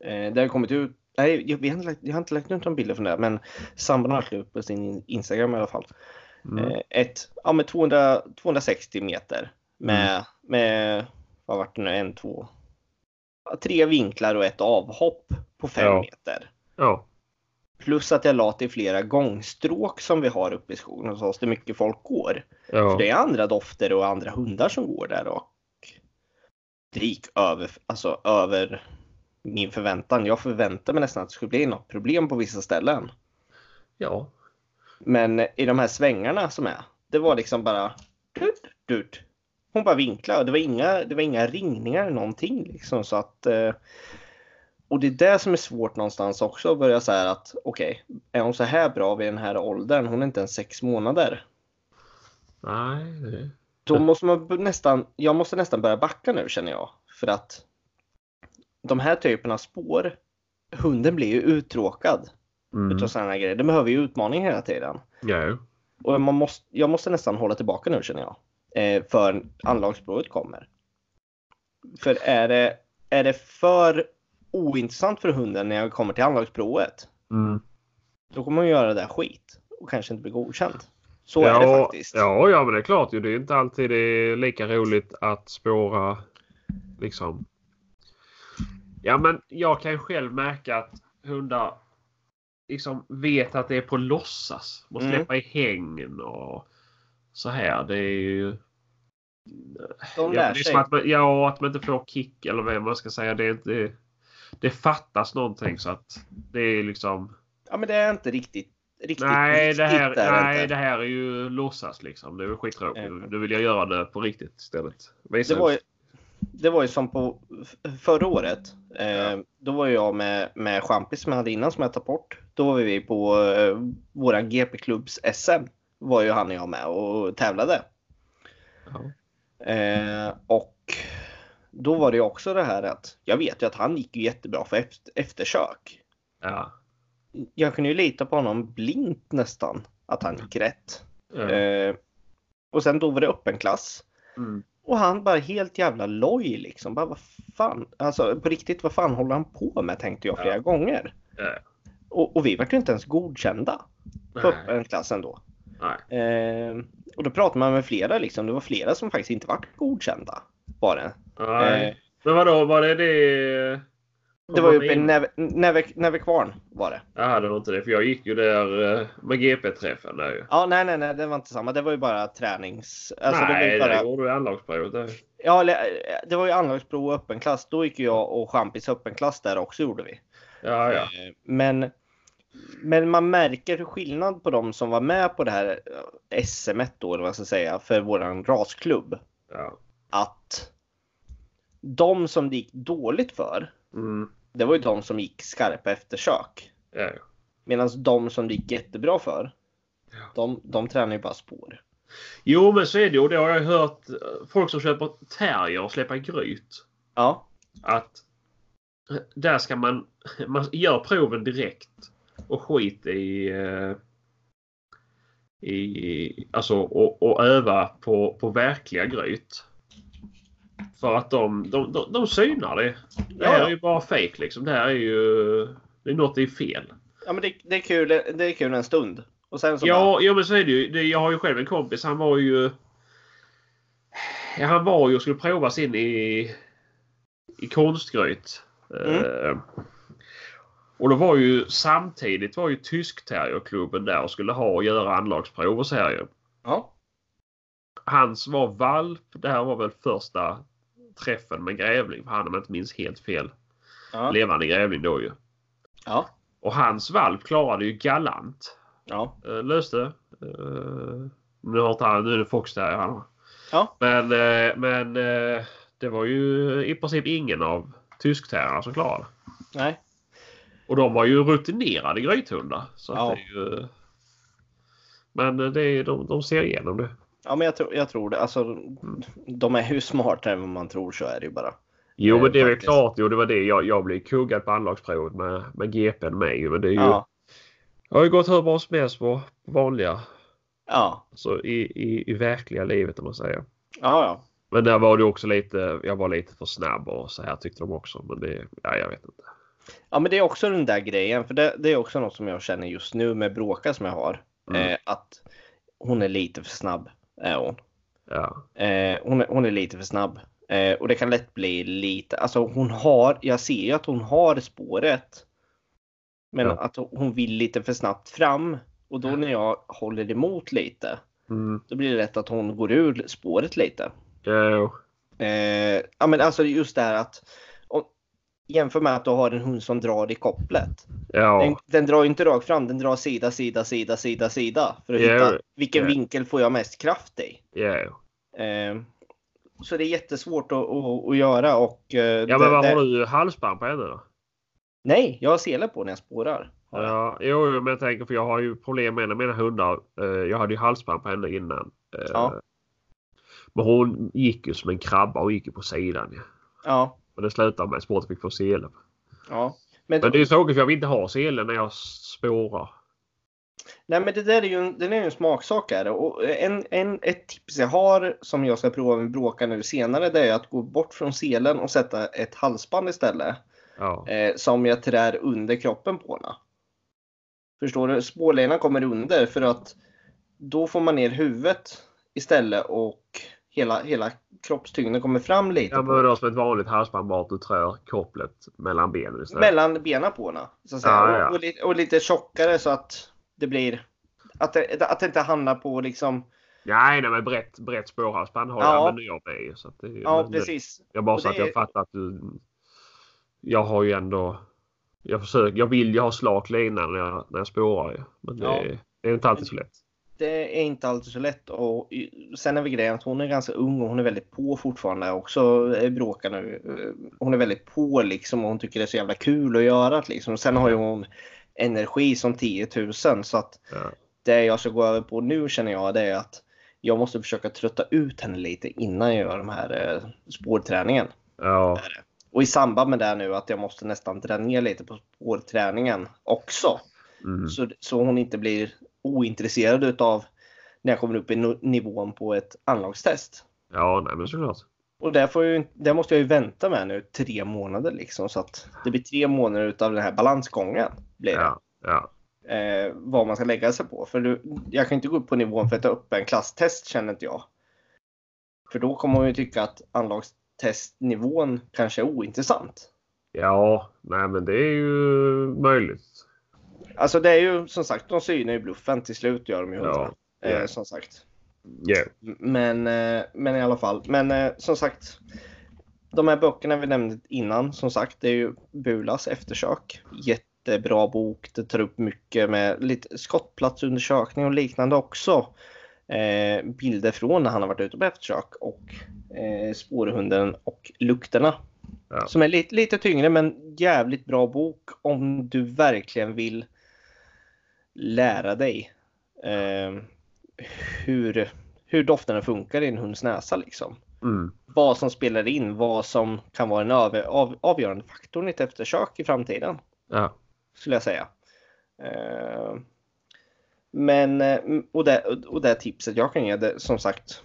Eh, det har kommit ut, nej jag, jag, har inte, jag har inte lagt ut några bilder från det, men sambon har lagt upp på sin Instagram i alla fall. Mm. Eh, ett, ja med 200, 260 meter med, mm. med vad vart det nu, en, två, tre vinklar och ett avhopp på fem ja. meter. Ja. Plus att jag la till flera gångstråk som vi har uppe i skogen hos oss där mycket folk går. Ja. För det är andra dofter och andra hundar som går där och det gick över, alltså över min förväntan. Jag förväntade mig nästan att det skulle bli något problem på vissa ställen. Ja. Men i de här svängarna som är, det var liksom bara dut, dut, hon bara vinklade. Det var inga, det var inga ringningar eller någonting liksom så att. Eh, och det är det som är svårt någonstans också att börja säga att okej, okay, är hon så här bra vid den här åldern? Hon är inte ens sex månader. Nej. Det... Då måste man nästan, jag måste nästan börja backa nu känner jag. För att de här typerna av spår, hunden blir ju uttråkad mm. utav sådana här grejer. Den behöver ju utmaning hela tiden. Ja. Och man måste, jag måste nästan hålla tillbaka nu känner jag. Eh, för anlagsprovet kommer. För är det, är det för ointressant för hunden när jag kommer till anlagsprovet. Mm. Då kommer man göra det där skit och kanske inte bli godkänd. Så ja, är det faktiskt. Ja, ja, men det är klart. Det är inte alltid det är lika roligt att spåra liksom. Ja, men jag kan själv märka att hundar liksom vet att det är på låtsas. Man mm. släppa i häng och så här. Det är ju... De lär ja, sig. Att man, ja, att man inte får kick eller vad man ska säga. Det inte... Det fattas någonting så att det är liksom... Ja, men det är inte riktigt Riktigt, nej, riktigt det här, nej det här är ju låtsas liksom. Det är skittråkigt. Mm. Nu vill jag göra det på riktigt istället. Visa det var, ju, det var ju som på förra året. Eh, ja. Då var jag med, med Champis som jag hade innan som jag tagit bort. Då var vi på eh, våran GP-klubbs SM. Var ju han och jag med och tävlade. Eh, och då var det också det här att jag vet ju att han gick ju jättebra för efter, eftersök. Ja. Jag kunde ju lita på honom blint nästan att han gick rätt. Ja. Eh, och sen då var det öppen klass. Mm. Och han bara helt jävla loj liksom. Bara vad fan. Alltså på riktigt vad fan håller han på med tänkte jag flera ja. gånger. Ja. Och, och, vi var ju inte ens godkända. På öppen klass ändå. Eh, och då pratade man med flera liksom. Det var flera som faktiskt inte var godkända. Bara. Eh, Men vadå, var det det? Det var uppe i Nävekvarn var det. Ja, det var inte det. För jag gick ju där eh, med GP-träffen där ju. Ja, nej, nej, nej, det var inte samma. Det var ju bara tränings... Alltså, nej, det, var bara... det gjorde du anlagsprovet. Ja, det var ju anlagsprov och öppen klass. Då gick jag och Champis öppen klass där också gjorde vi. Ja, ja. Eh, men, men man märker skillnad på de som var med på det här eh, SM då, eller vad jag ska säga, för våran rasklubb. Ja. Att de som det gick dåligt för, mm. det var ju de som gick skarpa eftersök. Ja. Medan de som det gick jättebra för, ja. de, de tränar ju bara spår. Jo, men så är det ju. Det har jag hört eh, folk som köper terrier och släpper gryt. Ja. Att där ska man, man gör proven direkt och skit i, eh, i alltså och, och öva på, på verkliga gryt. För att de, de, de, de synar det. Det här är ju bara fake liksom. Det här är ju... Det är något är fel. Ja men det, det, är kul, det är kul en stund. Och sen så ja, bara... ja men så är det ju. Det, jag har ju själv en kompis. Han var ju... Ja, han var ju och skulle prova sin i, i konstgryt. Mm. Uh, och då var ju samtidigt var ju Tyskterrierklubben där och skulle ha och göra anlagsprov och så här ju. Ja. Hans var valp. Det här var väl första träffen med grävling. För han om jag inte minns helt fel. Ja. Levande grävling då ju. Ja. Och hans valp klarade ju galant. Ja. Uh, löste. Uh, nu har inte han, nu är det Fox där han Ja. Men, uh, men det var ju i princip ingen av tyskterrorna som klarade. Nej. Och de var ju rutinerade grythundar. Så ja. det är ju... Men det är, de, de ser igenom det. Ja, men jag, tror, jag tror det. Alltså, de är ju smartare än vad man tror, så är det ju bara. Jo, men det är väl klart. Jo, det var det. Jag, jag blev kuggad på anlagsprovet med, med GPn med. Men det är ju... Ja. Jag har ju gått hur bra som helst på vanliga. Ja. Så i, i, i verkliga livet om man säger. Ja, ja. Men där var det också lite, jag var lite för snabb och så här tyckte de också. Men det, ja jag vet inte. Ja men det är också den där grejen. För det, det är också något som jag känner just nu med Bråka som jag har. Mm. Eh, att hon är lite för snabb är hon. Ja. Eh, hon, är, hon är lite för snabb. Eh, och det kan lätt bli lite, alltså hon har, jag ser ju att hon har spåret. Men ja. att hon vill lite för snabbt fram. Och då när jag håller emot lite. Mm. Då blir det lätt att hon går ur spåret lite. Ja. Eh, ja men alltså just det här att jämför med att du har en hund som drar i kopplet. Ja. Den, den drar inte rakt fram, den drar sida, sida, sida, sida, sida. För att ja. hitta vilken ja. vinkel får jag mest kraft i. Ja. Eh, så det är jättesvårt att, att, att göra och... Eh, ja men vad det, har du halsband på henne då? Nej, jag har sele på när jag spårar. Ja, jo, men jag tänker för jag har ju problem med en av mina hundar. Eh, jag hade ju halsband på henne innan. Eh, ja. Men hon gick ju som en krabba och gick ju på sidan. Ja. Och det slutade med att sporten fick få sele. Ja. Men, men det är tråkigt för jag vill inte ha sele när jag spårar. Nej men det där är ju en, är ju en smaksak här. Och en, en, ett tips jag har som jag ska prova med bråka nu senare det är att gå bort från selen och sätta ett halsband istället. Ja. Eh, som jag trär under kroppen på henne. Förstår du? Spårlinan kommer under för att då får man ner huvudet istället och hela, hela kroppstyngden kommer fram lite. Ja, men då som ett vanligt halsband bara att du trär kopplet mellan benen istället. Mellan benen på henne. Så att säga. Ja, ja. Och, och, lite, och, lite tjockare så att det blir... Att det, att det inte hamnar på liksom... Nej, nej men brett, brett spårhalsband har ja. jag använder jag med. Så det, ja, precis. Jag bara så att jag fattar att du... Jag har ju ändå... Jag försöker, jag vill ju ha slak lina när jag, när jag spårar Men det, ja. det är inte alltid så lätt det är inte alltid så lätt. Och sen är vi grejen att hon är ganska ung och hon är väldigt på fortfarande. Också bråkar nu. Hon är väldigt på liksom och hon tycker det är så jävla kul att göra liksom. Sen har ju hon energi som 10 000 så att ja. det jag ska gå över på nu känner jag det är att jag måste försöka trötta ut henne lite innan jag gör de här eh, spårträningen. Ja. Och i samband med det nu att jag måste nästan dra ner lite på spårträningen också. Mm. Så, så hon inte blir ointresserad utav när jag kommer upp i nivån på ett anlagstest. Ja, nej men såklart. Och där, får ju, där måste jag ju vänta med nu tre månader liksom så att det blir tre månader utav den här balansgången. Blir det. Ja, ja. Eh, vad man ska lägga sig på. För du, jag kan inte gå upp på nivån för att ta upp en klasstest känner inte jag. För då kommer man ju tycka att anlagstestnivån kanske är ointressant. Ja, nej men det är ju möjligt. Alltså det är ju som sagt, de synar ju bluffen till slut gör de ju. Ja, yeah. eh, som sagt. Yeah. Men, eh, men i alla fall. Men eh, som sagt. De här böckerna vi nämnde innan, som sagt, det är ju Bulas eftersök. Jättebra bok. Det tar upp mycket med lite skottplatsundersökning och liknande också. Eh, bilder från när han har varit ute på eftersök och eh, spårhunden och lukterna. Ja. Som är lite, lite tyngre men jävligt bra bok om du verkligen vill lära dig eh, hur, hur dofterna funkar i en hunds näsa. Liksom. Mm. Vad som spelar in, vad som kan vara en av, av, avgörande faktor i ett eftersök i framtiden. Ja. Skulle jag säga. Eh, men, och det, och det tipset jag kan ge, det, som sagt.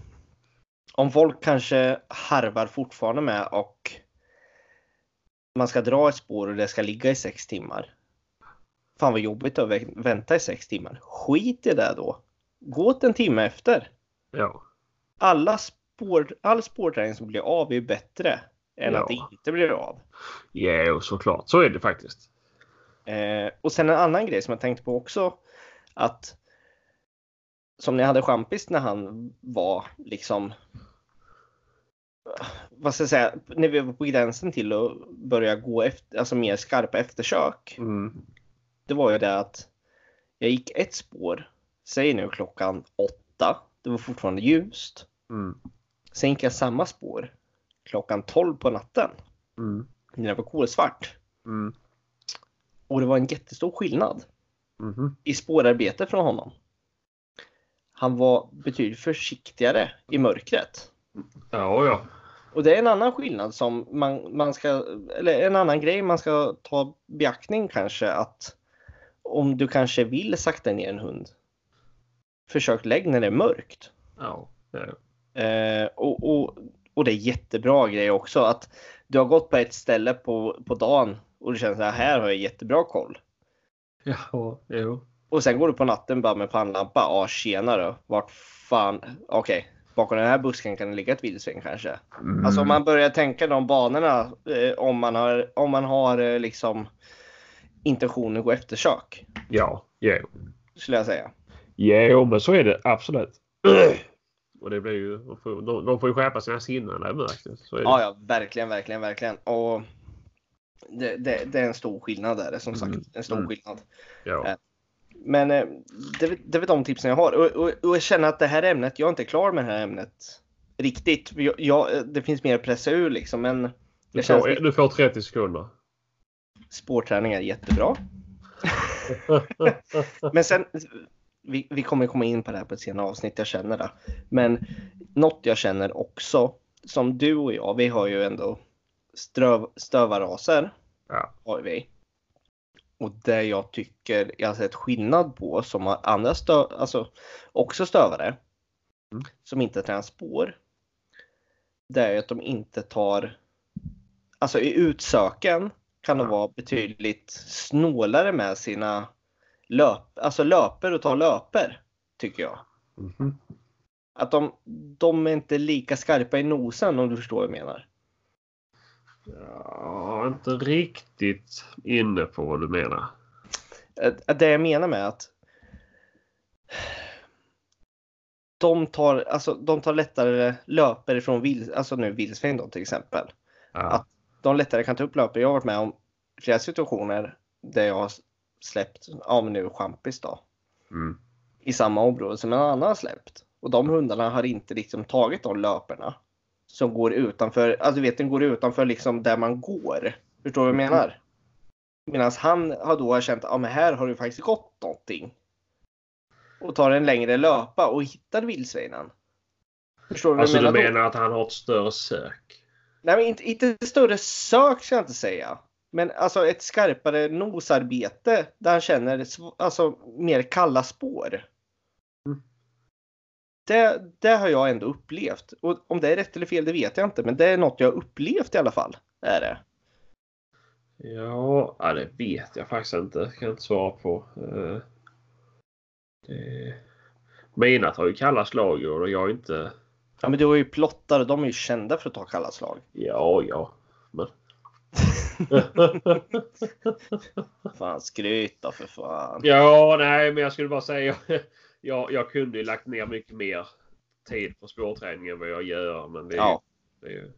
Om folk kanske harvar fortfarande med och man ska dra ett spår och det ska ligga i sex timmar. Fan vad jobbigt att vänta i sex timmar. Skit i det då. Gå åt en timme efter. Ja. Alla spår, all spårträning som blir av är bättre än ja. att det inte blir av. Ja, såklart. Så är det faktiskt. Eh, och sen en annan grej som jag tänkte på också. Att som ni hade Champis när han var liksom vad ska jag säga, när vi var på gränsen till att börja gå efter, alltså mer skarpa eftersök. Mm. Det var ju det att jag gick ett spår, säg nu klockan åtta, det var fortfarande ljust. Mm. Sen gick jag samma spår klockan tolv på natten. Mm. När det var kolsvart. Mm. Och det var en jättestor skillnad mm. i spårarbete från honom. Han var betydligt försiktigare i mörkret. Ja, ja. Och det är en annan skillnad som man, man ska, eller en annan grej man ska ta beaktning kanske att om du kanske vill sakta ner en hund. Försök lägg när det är mörkt. Ja. Eh, och, och, och det är jättebra grej också att du har gått på ett ställe på, på dagen och du känner att här har jag jättebra koll. Ja, jo. Och sen går du på natten bara med pannlampa. Ja, tjenare. Vart fan. Okej, okay bakom den här busken kan det ligga ett vildsvin kanske. Mm. Alltså om man börjar tänka de banorna eh, om man har, om man har eh, liksom intentionen gå eftersök. Ja, jo. Skulle jag säga. Jo, men så är det absolut. Och det blir ju, de får, de får ju skärpa sina sinnen där mörkt. Ja, ja, verkligen, verkligen, verkligen. Och det, det, det, är en stor skillnad där, som sagt. Mm. En stor mm. skillnad. Ja. Eh, men eh, det, det är de tipsen jag har. Och, och, och, jag känner att det här ämnet, jag är inte klar med det här ämnet riktigt. Jag, jag, det finns mer att pressa ur liksom. Men du, får, du får 30 sekunder. Spårträning är jättebra. Men sen, vi, vi kommer komma in på det här på ett senare avsnitt, jag känner det. Men något jag känner också, som du och jag, vi har ju ändå ströv, stövarraser. Ja. Har vi. Och det jag tycker jag har sett skillnad på som andra stö, alltså också stövare Mm. som inte tränar spår. Det är att de inte tar, alltså i utsöken kan de vara betydligt snålare med sina löp, alltså löper och tar löper tycker jag. Mhm. Att de, de är inte lika skarpa i nosen om du förstår vad jag menar. Ja, inte riktigt inne på vad du menar. Det jag menar med att de tar, alltså, de tar lättare löper ifrån vil, alltså nu vildsvin då till exempel. Ja. Att de lättare kan ta upp löper. Jag har varit med om flera situationer där jag har släppt, ja men nu champis då, Mm. i samma område som en annan har släppt. Och de hundarna har inte liksom tagit de löperna som går utanför, alltså du vet den går utanför liksom där man går. Förstår du vad jag menar? Medan han har då känt, ja men här har du faktiskt gått någonting. Och tar en längre löpa och hittar vildsvinen. Förstår du vad Alltså jag du menar? då? menar att han har ett större sök? Nej, men inte, inte större sök ska jag inte säga. Men alltså ett skarpare nosarbete där han känner alltså, mer kalla spår. Mm. Det, det har jag ändå upplevt. Och om det är rätt eller fel det vet jag inte. Men det är något jag har upplevt i alla fall. Är det. Ja, det vet jag faktiskt inte. Kan inte svara på. Eh, Det... Mina tar ju kalla slag och jag är inte... Ja men du har ju plottar och de är ju kända för att ta kalla slag. Ja, ja. Men... Fan skryt då för fan. ja, nej, men jag skulle bara säga. Jag, jag kunde ju lagt ner mycket mer tid på spårträning än vad jag gör. Men det, är- Ja. det är ju...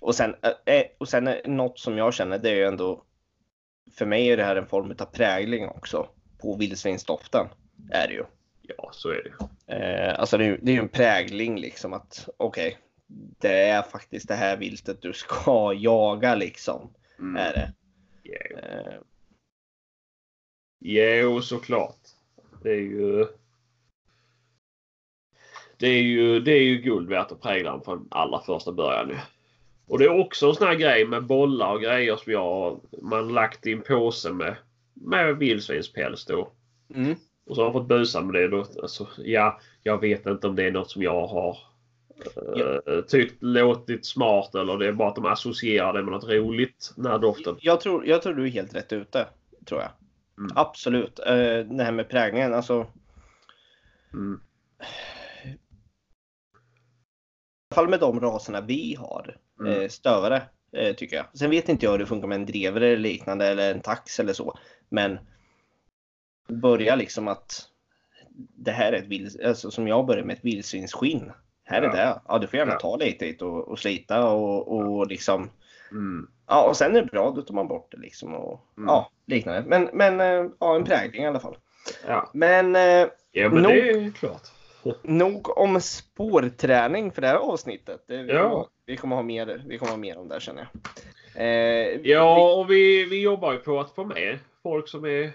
Och sen, eh, och sen är något som jag känner det är ju ändå för mig är det här en form av prägling också på vildsvinsdoften. Är det ju. Ja, så är det. Eh, alltså det det är ju en prägling liksom att okej, det är faktiskt det här viltet du ska jaga liksom. Mm. Är det. Jo. Eh, Jo, såklart. Det är ju... Det är ju, det är ju guld värt att prägla den från allra första början. ju. Och det är också en sån här grej med bollar och grejer som jag man lagt i en påse med, med vildsvinspäls då. mm. Och så har jag fått busa med det då. Alltså, ja, jag vet inte om det är något som jag har eh, tyckt låtit smart eller det är bara att de associerar det med något roligt. Den här doften. jag, tror, jag tror du är helt rätt ute. Tror jag. Mm. Absolut. Eh, det här med präglingen, alltså. Mm. I alla fall med de raserna vi har. Mm. Eh, stövare. Tycker jag. Sen vet inte jag hur det funkar med en drevare eller liknande eller en tax eller så. Men börja liksom att det här är ett vild, alltså som jag börjar med ett vildsvinsskinn. Här är Ja. det. Ja, du får gärna Ja. ta lite hit och, och slita och, och liksom. Mm. Ja, och sen är det bra. Då tar man bort det liksom och Mm. ja, liknande. Men, men eh, ja, en prägling i alla fall. Ja. Men eh, ja, men Nog- det är klart. nog om spårträning för det här avsnittet. Det, vi, Ja. kommer, vi, kommer ha mer, vi kommer ha mer om det här känner jag. Eh, Ja, och vi, vi jobbar ju på att få med folk som är,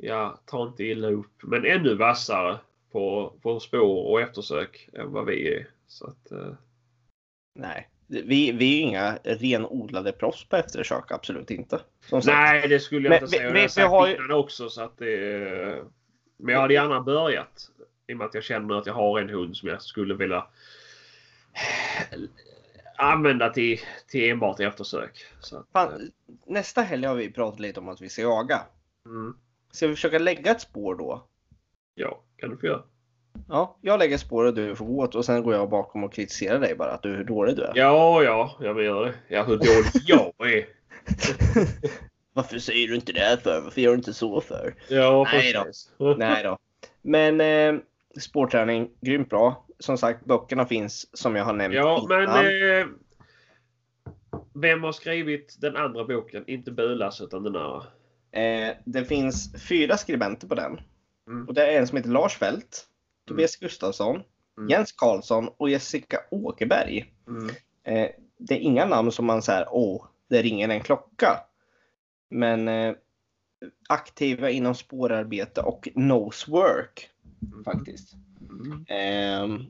ja, ta inte illa upp, men ännu vassare på, på spår och eftersök än vad vi är. Så att, eh, Nej, vi, vi är inga renodlade proffs på eftersök, absolut inte. Nej, det skulle jag Men inte vi- säga. vi- jag vi har sagt har ju- innan också. Så att det, men jag hade gärna börjat. I och med att jag känner att jag har en hund som jag skulle vilja använda till, till enbart eftersök. Så att, eh, Fan, nästa helg har vi pratat lite om att vi ska jaga. mm, Ska vi försöka lägga ett spår då? ja, kan du få göra. Ja, jag lägger spår och du får gå åt och sen går jag bakom och kritiserar dig bara att du hur dålig du är. Ja, ja, jag vill göra det. Ja, hur dålig jag är. Varför säger du inte det för? Varför gör du inte så för? Ja, Nej då. precis. Nej då. Men eh, spårträning, grymt bra. Som sagt, böckerna finns som jag har nämnt Ja, men innan. eh, vem har skrivit den andra boken? Inte Bulas utan den andra. Eh, det finns fyra skribenter på den. Mm. Och det är en som heter Lars Fält, Tobias Gustafsson, Mm. Jens Karlsson och Jessica Åkerberg. Mm. Eh, det är inga namn som man säger, åh, det ringer en klocka. Men eh, aktiva inom spårarbete och nosework faktiskt. Mm. Eh,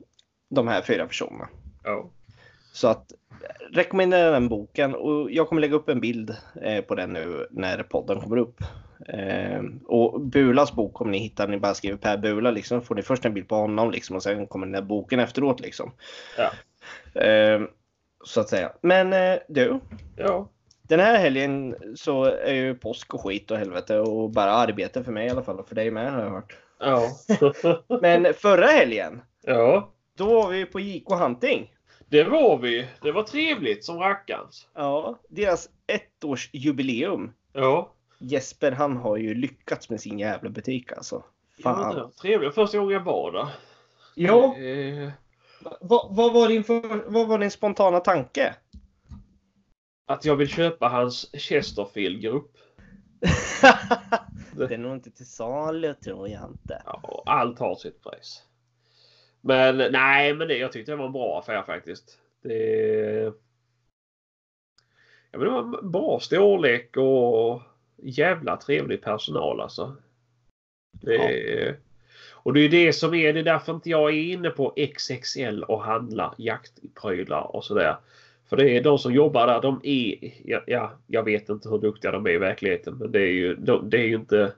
de här fyra personerna. Ja. Så att rekommenderar den boken och jag kommer lägga upp en bild eh, på den nu när podden kommer upp. Eh, och Bulas bok kommer ni hitta ni bara skriver Per Bula liksom. får ni först en bild på honom liksom och sen kommer den där boken efteråt liksom. Ja. Eh, så att säga. Men du. Ja. Den här helgen så är ju påsk och skit och helvete och bara arbete för mig i alla fall och för dig med har jag hört. Ja. Men förra helgen, ja. då var vi på JK Hunting. Det var vi. Det var trevligt som rackarns. Ja, deras ettårsjubileum. Ja. Jesper han har ju lyckats med sin jävla butik alltså. Fan. Ja, trevligt. Första gången jag var där. Ja, Eh, vad, vad, var din för, vad var din spontana tanke? att jag vill köpa hans Chesterfield-grupp. det är nog inte till salu tror jag inte. Ja, allt har sitt pris. Men nej, men det, jag tyckte det var en bra affär faktiskt. Det, ja, men det var en bra storlek och jävla trevlig personal alltså. Det, Och det är det som är, det är därför inte jag är inne på XXL och handlar jaktprylar och sådär. För det är de som jobbar där, de är, ja, ja, jag vet inte hur duktiga de är i verkligheten, men det är ju, de, det är ju inte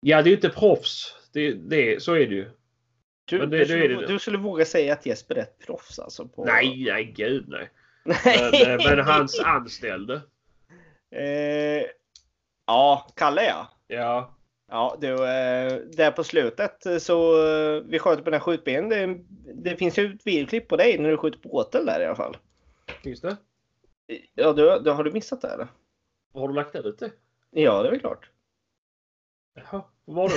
Ja, det är ju inte proffs. Det, det, så är det ju. Du, Men det- du, skulle, det. du skulle våga säga att Jesper är ett proffs alltså? På... Nej, nej, gud nej. Men, eh, men hans anställde. eh, ja, Kalle ja. Ja. Ja, du, eh, där på slutet eh, så eh, vi sköt på den här skjutbenen. Det, det finns ju ett videoklipp på dig när du skjuter på åtel där i alla fall. Finns det? Ja, du, du, har du missat det eller? Har du lagt ut det? Ja, det är väl klart. Jaha, var det?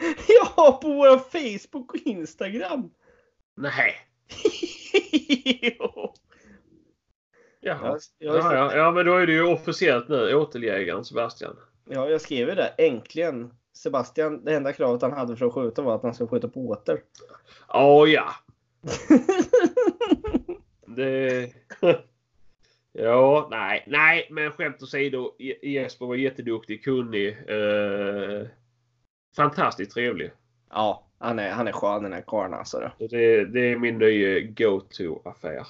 Ja, på våra Facebook och Instagram. Nej. Jo. Jaha. jag, Ja, ja, ja, men då är det ju officiellt nu. Åteljägaren Sebastian. ja, jag skrev ju det. Äntligen. Sebastian, det enda kravet han hade för att skjuta var att han skulle skjuta på åter. Ja, ja. Det... Ja, nej, nej, men skämt åsido. Je- Jesper var jätteduktig, kunnig. Eh, fantastiskt trevlig. Ja, han är, han är skön den här karln alltså. Det, det är min nya go-to-affär.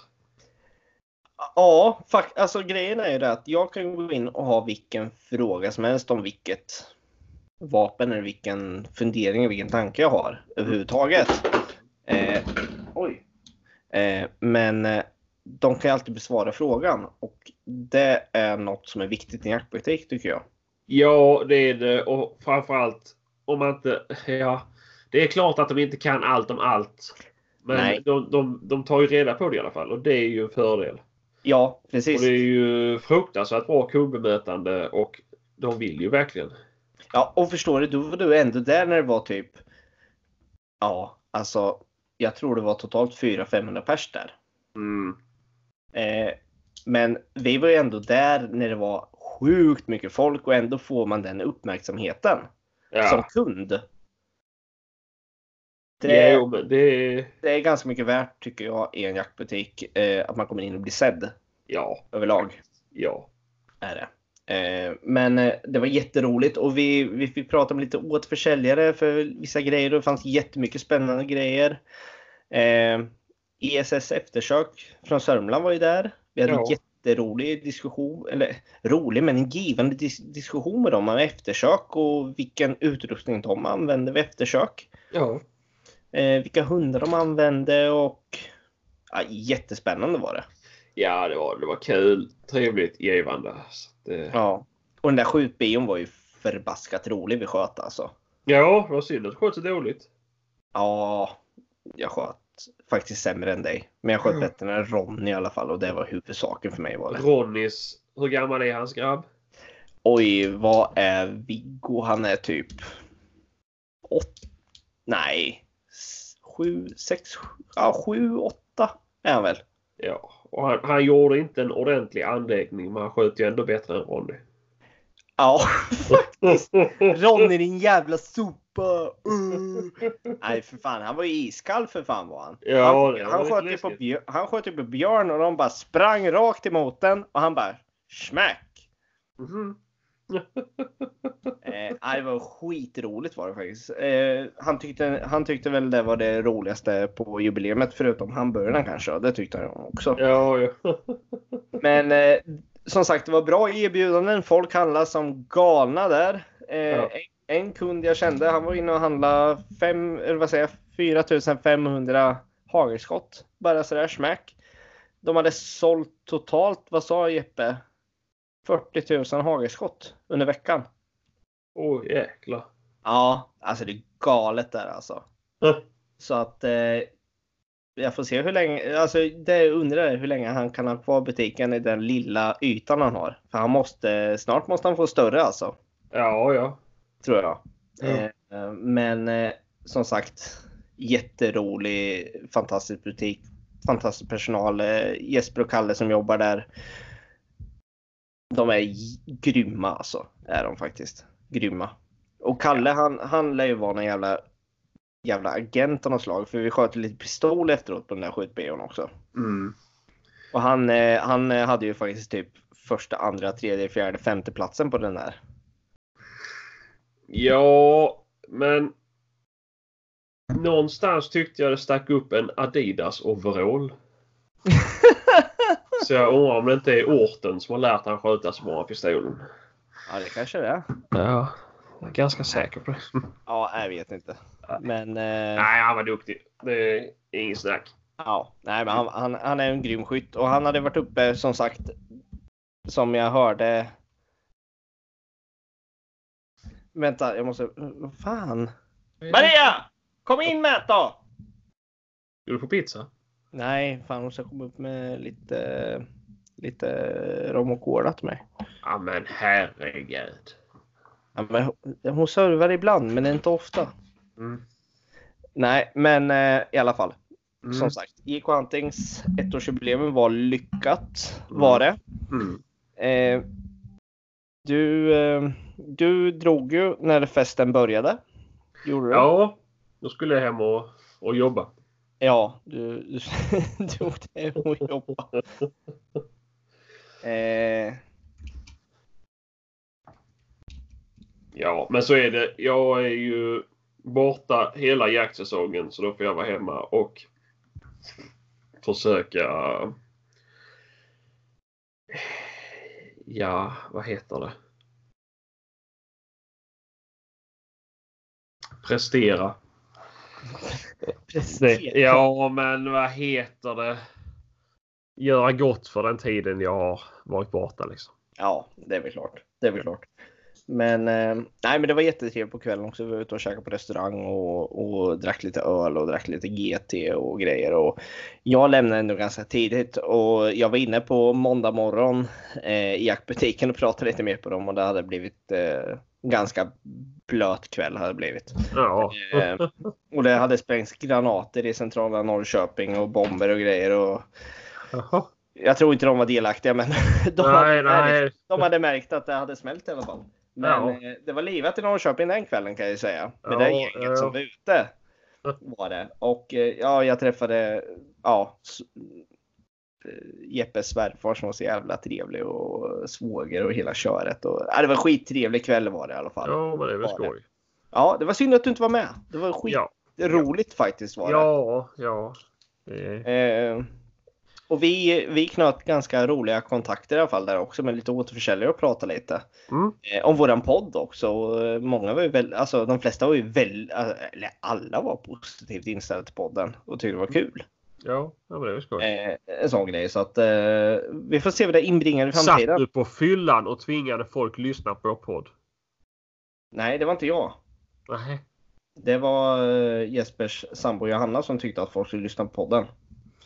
Ja, fakt- alltså grejen är ju det att jag kan gå in och ha vilken fråga som helst om vilket vapen eller vilken fundering eller vilken tanke jag har överhuvudtaget. Eh, oj. Eh, men eh, de kan ju alltid besvara frågan och det är något som är viktigt i jaktbutik tycker jag. Ja, det är det. Och framförallt om man inte... Ja, det är klart att de inte kan allt om allt. Men Nej. de, de, de tar ju reda på det i alla fall och det är ju en fördel. Ja, Och precis. det är ju fruktansvärt bra kundbemötande och de vill ju verkligen. Ja, och förstår du, då var du ändå där när det var typ. Ja, alltså. Jag tror det var totalt 400-500 pers där. Mm. Eh, men vi var ju ändå där när det var sjukt mycket folk och ändå får man den uppmärksamheten som Ja. kund. Det, Jo, men det är... det är ganska mycket värt tycker jag i en jaktbutik eh, att man kommer in och blir sedd Ja. överlag. Ja. Är det. Eh, men eh, det var jätteroligt och vi, vi fick prata med lite återförsäljare för vissa grejer och det fanns jättemycket spännande grejer. Eh, ESS eftersök från Sörmland var ju där. Vi hade Ja. en jätterolig diskussion, eller rolig men en givande dis- diskussion med dem om eftersök och vilken utrustning de använde vid eftersök. Ja. Eh, vilka hundar de använde och ja, jättespännande var det. Ja, det var, det var kul. Trevligt, givande. Det... Ja. Och den där skjutbion var ju förbaskat rolig vi sköt alltså. Ja, det var synd att det sköt så dåligt. Ja, jag sköt faktiskt sämre än dig. Men jag sköt Ja. bättre än Ronny i alla fall och det var huvudsaken för mig var det. Ronnys, hur gammal är hans grabb? Oj, vad är Viggo? Han är typ... Åt... Nej. s- Sju, sex, sju, ja sju, åtta är han väl. Ja, och han, han gjorde inte en ordentlig anläggning men han sköt ju ändå bättre än Ronny. Ja, Ronny din jävla sopa! Uh. Nej för fan, han var ju iskall för fan var han. Ja, han, han, sköt ju på läskigt. björn, han sköt ju på björn och de bara sprang rakt emot den och han bara smack! Mm. eh, det var skitroligt var det faktiskt. Eh, han, tyckte, han tyckte väl det var det roligaste på jubileet förutom hamburgarna kanske. Det tyckte han också. Ja, ja. Men eh, som sagt, det var bra erbjudanden. Folk handlade som galna där. Eh, ja. en, en, kund jag kände, han var inne och handlade fem, eller vad säger 4500 hagelskott. Bara sådär smack. De hade sålt totalt, vad sa Jeppe? 40 000 hagelskott under veckan. Åh oh, jäklar. Ja, alltså det är galet där alltså. Mm. Så att eh, jag får se hur länge, alltså det undrar hur länge han kan ha kvar butiken i den lilla ytan han har. För han måste, snart måste han få större alltså. Ja, ja. Tror jag. Ja. Eh, men eh, som sagt, jätterolig, fantastisk butik. Fantastisk personal. Eh, Jesper och Kalle som jobbar där. De är grymma alltså. Är de faktiskt. Grymma. Och Kalle han, han lär ju vara någon jävla jävla agent av något slag. För vi sköt lite pistol efteråt på den där skjutbion också. Mm. Och han, han hade ju faktiskt typ första, andra, tredje, fjärde, femte platsen på den där. Ja, men någonstans tyckte jag det stack upp en Adidas overall. så jag undrar om det inte är orten som har lärt han skjuta så bra pistolen. Ja, det kanske det är. Ja, jag är ganska säker på det. Ja, jag vet inte. Men... Eh... Nej, han var duktig. Det är ingen snack. Ja, nej, men han, han, han, är en grym skytt och han hade varit uppe som sagt som jag hörde. Vänta, jag måste. Vad fan? Maria! Kom in med då! Ska du få pizza? Nej, fan hon ska komma upp med lite lite rom och cola till mig. Ja men herregud. Ja, men hon servar ibland men inte ofta. Mm. Nej, men eh, i alla fall. Mm. Som sagt, IK Huntings ettårsjubileum var lyckat. Mm. Var det. Mm. Eh, du, eh, du drog ju när festen började. Gjorde du? Ja, då skulle jag hem och, och jobba. Ja, du, du, du åkte hem och jobbade. Eh, Ja, men så är det. Jag är ju borta hela jaktsäsongen så då får jag vara hemma och försöka... Ja, vad heter det? Prestera. Prestera. Ja, men vad heter det? Göra gott för den tiden jag har varit borta liksom. Ja, det är väl klart. Det är väl klart. Men, eh, nej, men det var jättetrevligt på kvällen också. Vi var ute och käkade på restaurang och, och drack lite öl och drack lite GT och grejer. Och jag lämnade ändå ganska tidigt och jag var inne på måndag morgon eh, i jaktbutiken och pratade lite mer på dem och det hade blivit eh, ganska blöt kväll. Hade blivit. Ja. Eh, och det hade sprängts granater i centrala Norrköping och bomber och grejer. Och, jag tror inte de var delaktiga men de, nej, hade märkt, de hade märkt att det hade smält i alla fall. Men ja. Eh, det var livat i Norrköping den kvällen kan jag säga. Med ja, det gänget ja. som var ute. Var det. Och eh, ja, jag träffade ja, eh, Jeppes svärfar som var så jävla trevlig och svåger och hela köret. Och, ja, det var en skittrevlig kväll var det i alla fall. Ja, men det var skoj. Ja, det var synd att du inte var med. Det var skitroligt ja. faktiskt var det. Ja, ja. Det... Eh, och vi, vi knöt ganska roliga kontakter i alla fall där också med lite återförsäljare och pratade lite. Mm. Eh, om våran podd också. Och många var ju väl, alltså de flesta var ju väl, eller alla var positivt inställda till podden och tyckte det var kul. Ja, det var skoj. Eh, en sån grej. Så att eh, vi får se vad det inbringar i framtiden. Satt du på fyllan och tvingade folk lyssna på vår podd? Nej, det var inte jag. Nej. Det var eh, Jespers sambo Johanna som tyckte att folk skulle lyssna på podden.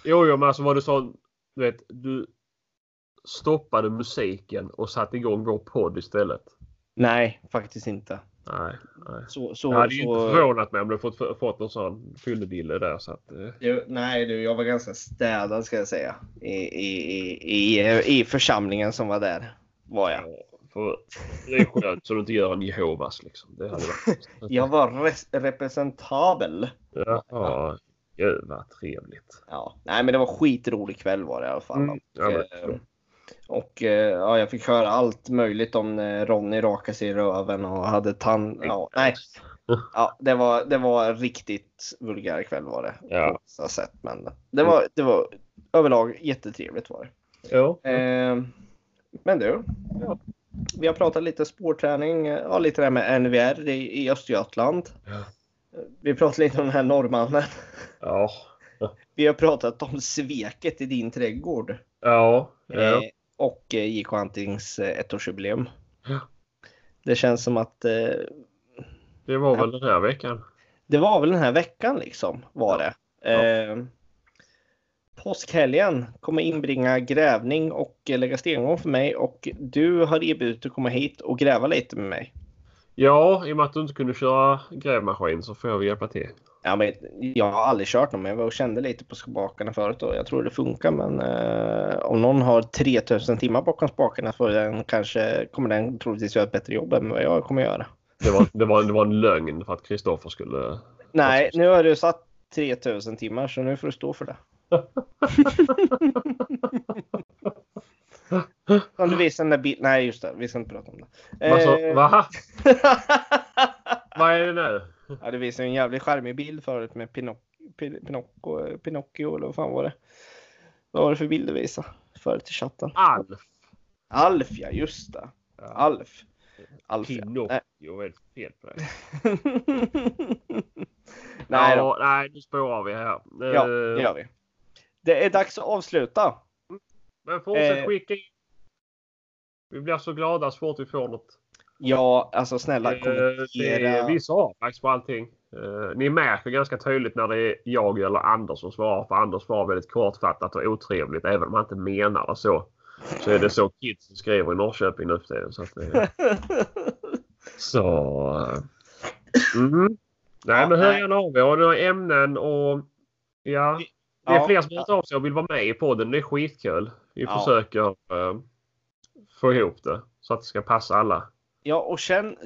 Jo, jo, men alltså vad du sa. Du vet, du stoppade musiken och satte igång vår podd istället. Nej, faktiskt inte. Nej, nej. Så, så, jag hade ju så... inte förvånat mig om du fått, fått någon sån fylledille där. Så att, eh. jo, nej, du, jag var ganska städad ska jag säga. I, i, i, i, i församlingen som var där. Var jag. För det är skönt så du inte gör en Jehovas liksom. Det hade varit... jag var representabel. Ja, ja, Gud vad trevligt. Ja, nej men det var skitrolig kväll var det i alla fall. Mm, men, eh, Och eh, ja, jag fick höra allt möjligt om när Ronny rakade sig i röven och hade tand... Ja, nej. Ja, det var, det var riktigt vulgär kväll var det. Ja. Så sätt, men det var, det var överlag jättetrevligt var det. Ja. Eh, men du. Ja. Vi har pratat lite spårträning, ja, lite det med NVR i, i Östergötland. Ja. Vi pratade lite om den här norrmannen. Ja. Vi har pratat om sveket i din trädgård. Ja. Eh, ja. och eh, JK Antings eh, ettårsjubileum. Ja. Det känns som att eh, Det var väl den här veckan. det var väl den här veckan liksom var det. Ja. Eh, påskhelgen kommer inbringa grävning och eh, lägga stengång för mig och du har erbjudit att komma hit och gräva lite med mig. Ja, i och med att du inte kunde köra grävmaskin så får jag väl hjälpa till. Ja, men jag har aldrig kört någon, men jag var och kände lite på spakarna förut och jag tror det funkar. Men eh, om någon har 3000 timmar bakom spakarna så den kanske, kommer den troligtvis göra ett bättre jobb än vad jag kommer göra. Det var, det var, det var en lögn för att Kristoffer skulle... Nej, nu har du satt 3000 timmar så nu får du stå för det. Om du visar den där bilden. Nej, just det. Vi ska inte prata om det. Vad sa- Eh, Va? Vad är det nu? ja, du visade en jävligt charmig bild förut med Pinoc Pin- Pinocchio, Pinocchio eller vad fan var det? Vad var det för bild du visade förut i chatten? Alf. Alf ja, just det. Alf. Alf. Pinocchio. Vad är det fel på det? Nej, ja, nej, nu spårar vi här. ja, det gör vi. Det är dags att avsluta. Men fortsätt Eh. skicka in. Vi blir så glada så fort vi får något. Ja, alltså snälla Eh, det kommentera. är, vi svarar faktiskt på allting. Eh, ni märker ganska tydligt när det är jag eller Anders som svarar. För Anders svarar väldigt kortfattat och otrevligt. Även om han inte menar det så. Så är det så kids skriver i Norrköping nu för tiden. Så, att, eh, så eh, mm. Nej Ja, men hör gärna av er. Några ämnen och ja. Det är Ja. fler som har hört av sig och vill vara med i podden. Det är skitkul. Vi Ja. försöker få ihop det så att det ska passa alla. Ja, och känn,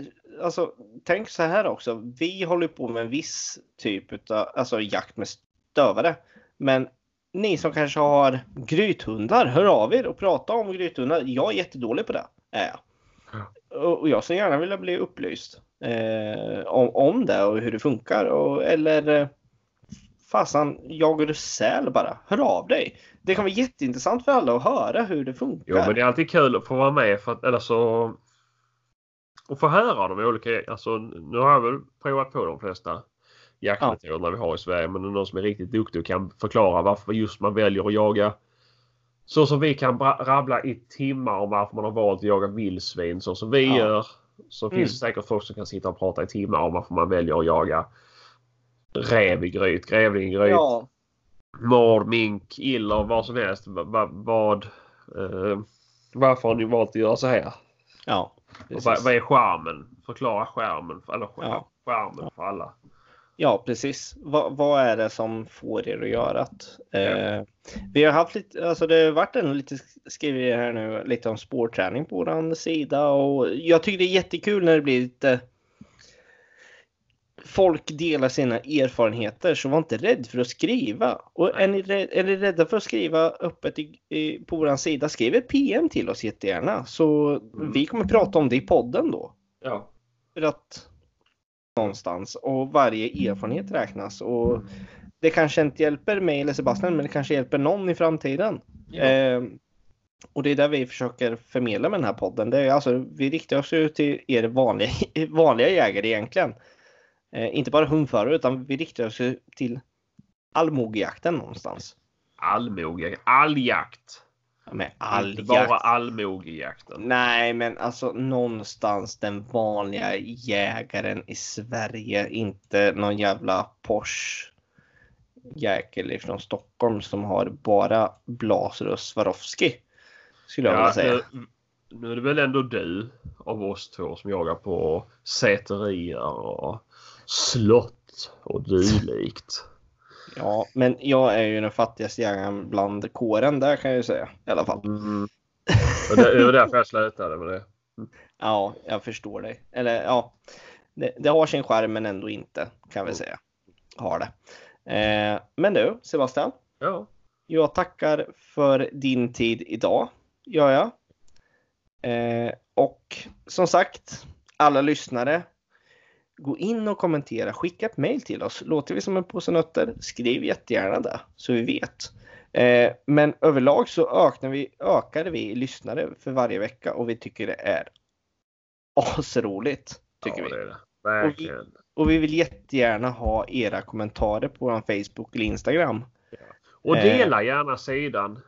alltså tänk så här också. Vi håller på med en viss typ av alltså, jakt med stövare. Men ni som kanske har grythundar, hör av er och prata om grythundar. Jag är jättedålig på det. Är jag. Och och jag skulle gärna vilja bli upplyst eh, om, om det och hur det funkar. Och, eller fasen, jagar du säl bara? Hör av dig. Det kan vara jätteintressant för alla att höra hur det funkar. Jo men det är alltid kul att få vara med för att, eller så och få höra de olika, alltså nu har jag väl provat på de flesta jaktmetoderna vi har i Sverige men det är någon som är riktigt duktig och kan förklara varför just man väljer att jaga så som vi kan rabbla i timmar om varför man har valt att jaga vildsvin så som vi Ja. gör. Så Mm. finns det säkert folk som kan sitta och prata i timmar om varför man väljer att jaga räv i gryt, grävling i gryt, Ja, mord, mink, iller, vad som helst. Va, va, vad, eh, varför har ni valt att göra så här? ja. Vad, vad är skärmen? Förklara skärmen. Eller skär, Ja. skärmen för alla. Ja, precis. Va, vad är det som får er att göra det? Eh, vi har haft lite, alltså det har varit en lite skriverier här nu, lite om spårträning på vår sida och jag tycker det är jättekul när det blir lite folk delar sina erfarenheter så var inte rädd för att skriva. Och är ni, rädd, är ni rädda för att skriva öppet i, i, på vår sida, skriv ett PM till oss jättegärna så vi kommer prata om det i podden då. Ja. För att någonstans och varje erfarenhet räknas och det kanske inte hjälper mig eller Sebastian men det kanske hjälper någon i framtiden. Eh, och det är där vi försöker förmedla med den här podden. Det är alltså, vi riktar oss ju till er vanliga, vanliga jägare egentligen. Eh, inte bara hundförare utan vi riktar oss till allmogejakten någonstans. Allmoge. Alljakt. Ja, Med Inte all bara jakt. allmogejakten. Nej, men alltså någonstans den vanliga jägaren i Sverige, inte någon jävla Porsche jäkel från Stockholm som har bara Blaser och Swarovski. Skulle jag vilja säga. nu, nu är det väl ändå du av oss två som jagar på säterier och slott och dylikt. Ja, men jag är ju den fattigaste jägaren bland kåren där kan jag ju säga i alla fall. Mm. Det var därför jag slutade med det. Ja, jag förstår dig. Eller ja, det, det har sin skärm men ändå inte kan vi säga. Har det. Eh, men du Sebastian, Ja. jag tackar för din tid idag. gör jag. Eh, och som sagt, alla lyssnare, gå in och kommentera. Skicka ett mail till oss. Låter vi som en påse nötter? Skriv jättegärna det så vi vet. Eh, men överlag så ökar vi, ökade vi lyssnare för varje vecka och vi tycker det är asroligt. Tycker ja, vi. Det det. Och vi, och vi vill jättegärna ha era kommentarer på vår Facebook eller Instagram. Ja. Och dela eh, gärna sidan.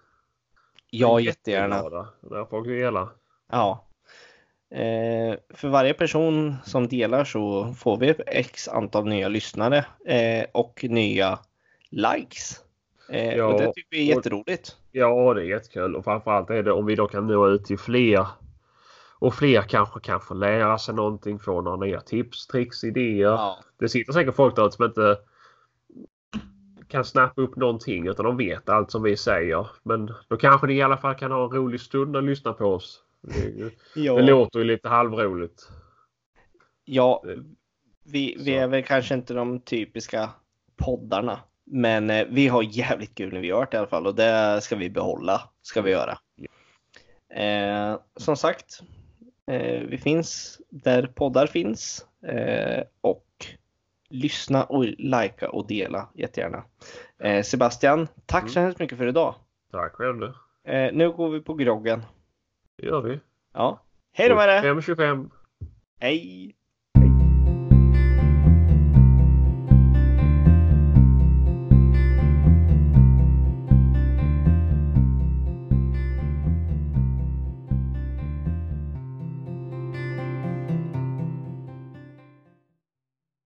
Ja, jättegärna. När folk delar. Ja. Eh, för varje person som delar så får vi x antal nya lyssnare eh, och nya likes. Eh, ja, och det tycker vi är jätteroligt. Ja, det är jättekul och framförallt är det om vi då kan nå ut till fler och fler kanske kan få lära sig någonting, få några nya tips, tricks, idéer. Ja. Det sitter säkert folk där som inte kan snappa upp någonting utan de vet allt som vi säger. Men då kanske ni i alla fall kan ha en rolig stund att lyssna på oss. Det, ja. det låter ju lite halvroligt. Ja, vi, vi är väl kanske inte de typiska poddarna. Men eh, vi har jävligt kul när vi gör det i alla fall och det ska vi behålla. Ska vi göra. Eh, som sagt, eh, vi finns där poddar finns. Eh, och lyssna och likea och dela jättegärna. Eh, Sebastian, tack mm. så hemskt mycket för idag. Tack själv du. Eh, nu går vi på groggen. Det gör vi. Ja. Hej då med det! 5.25. Hej!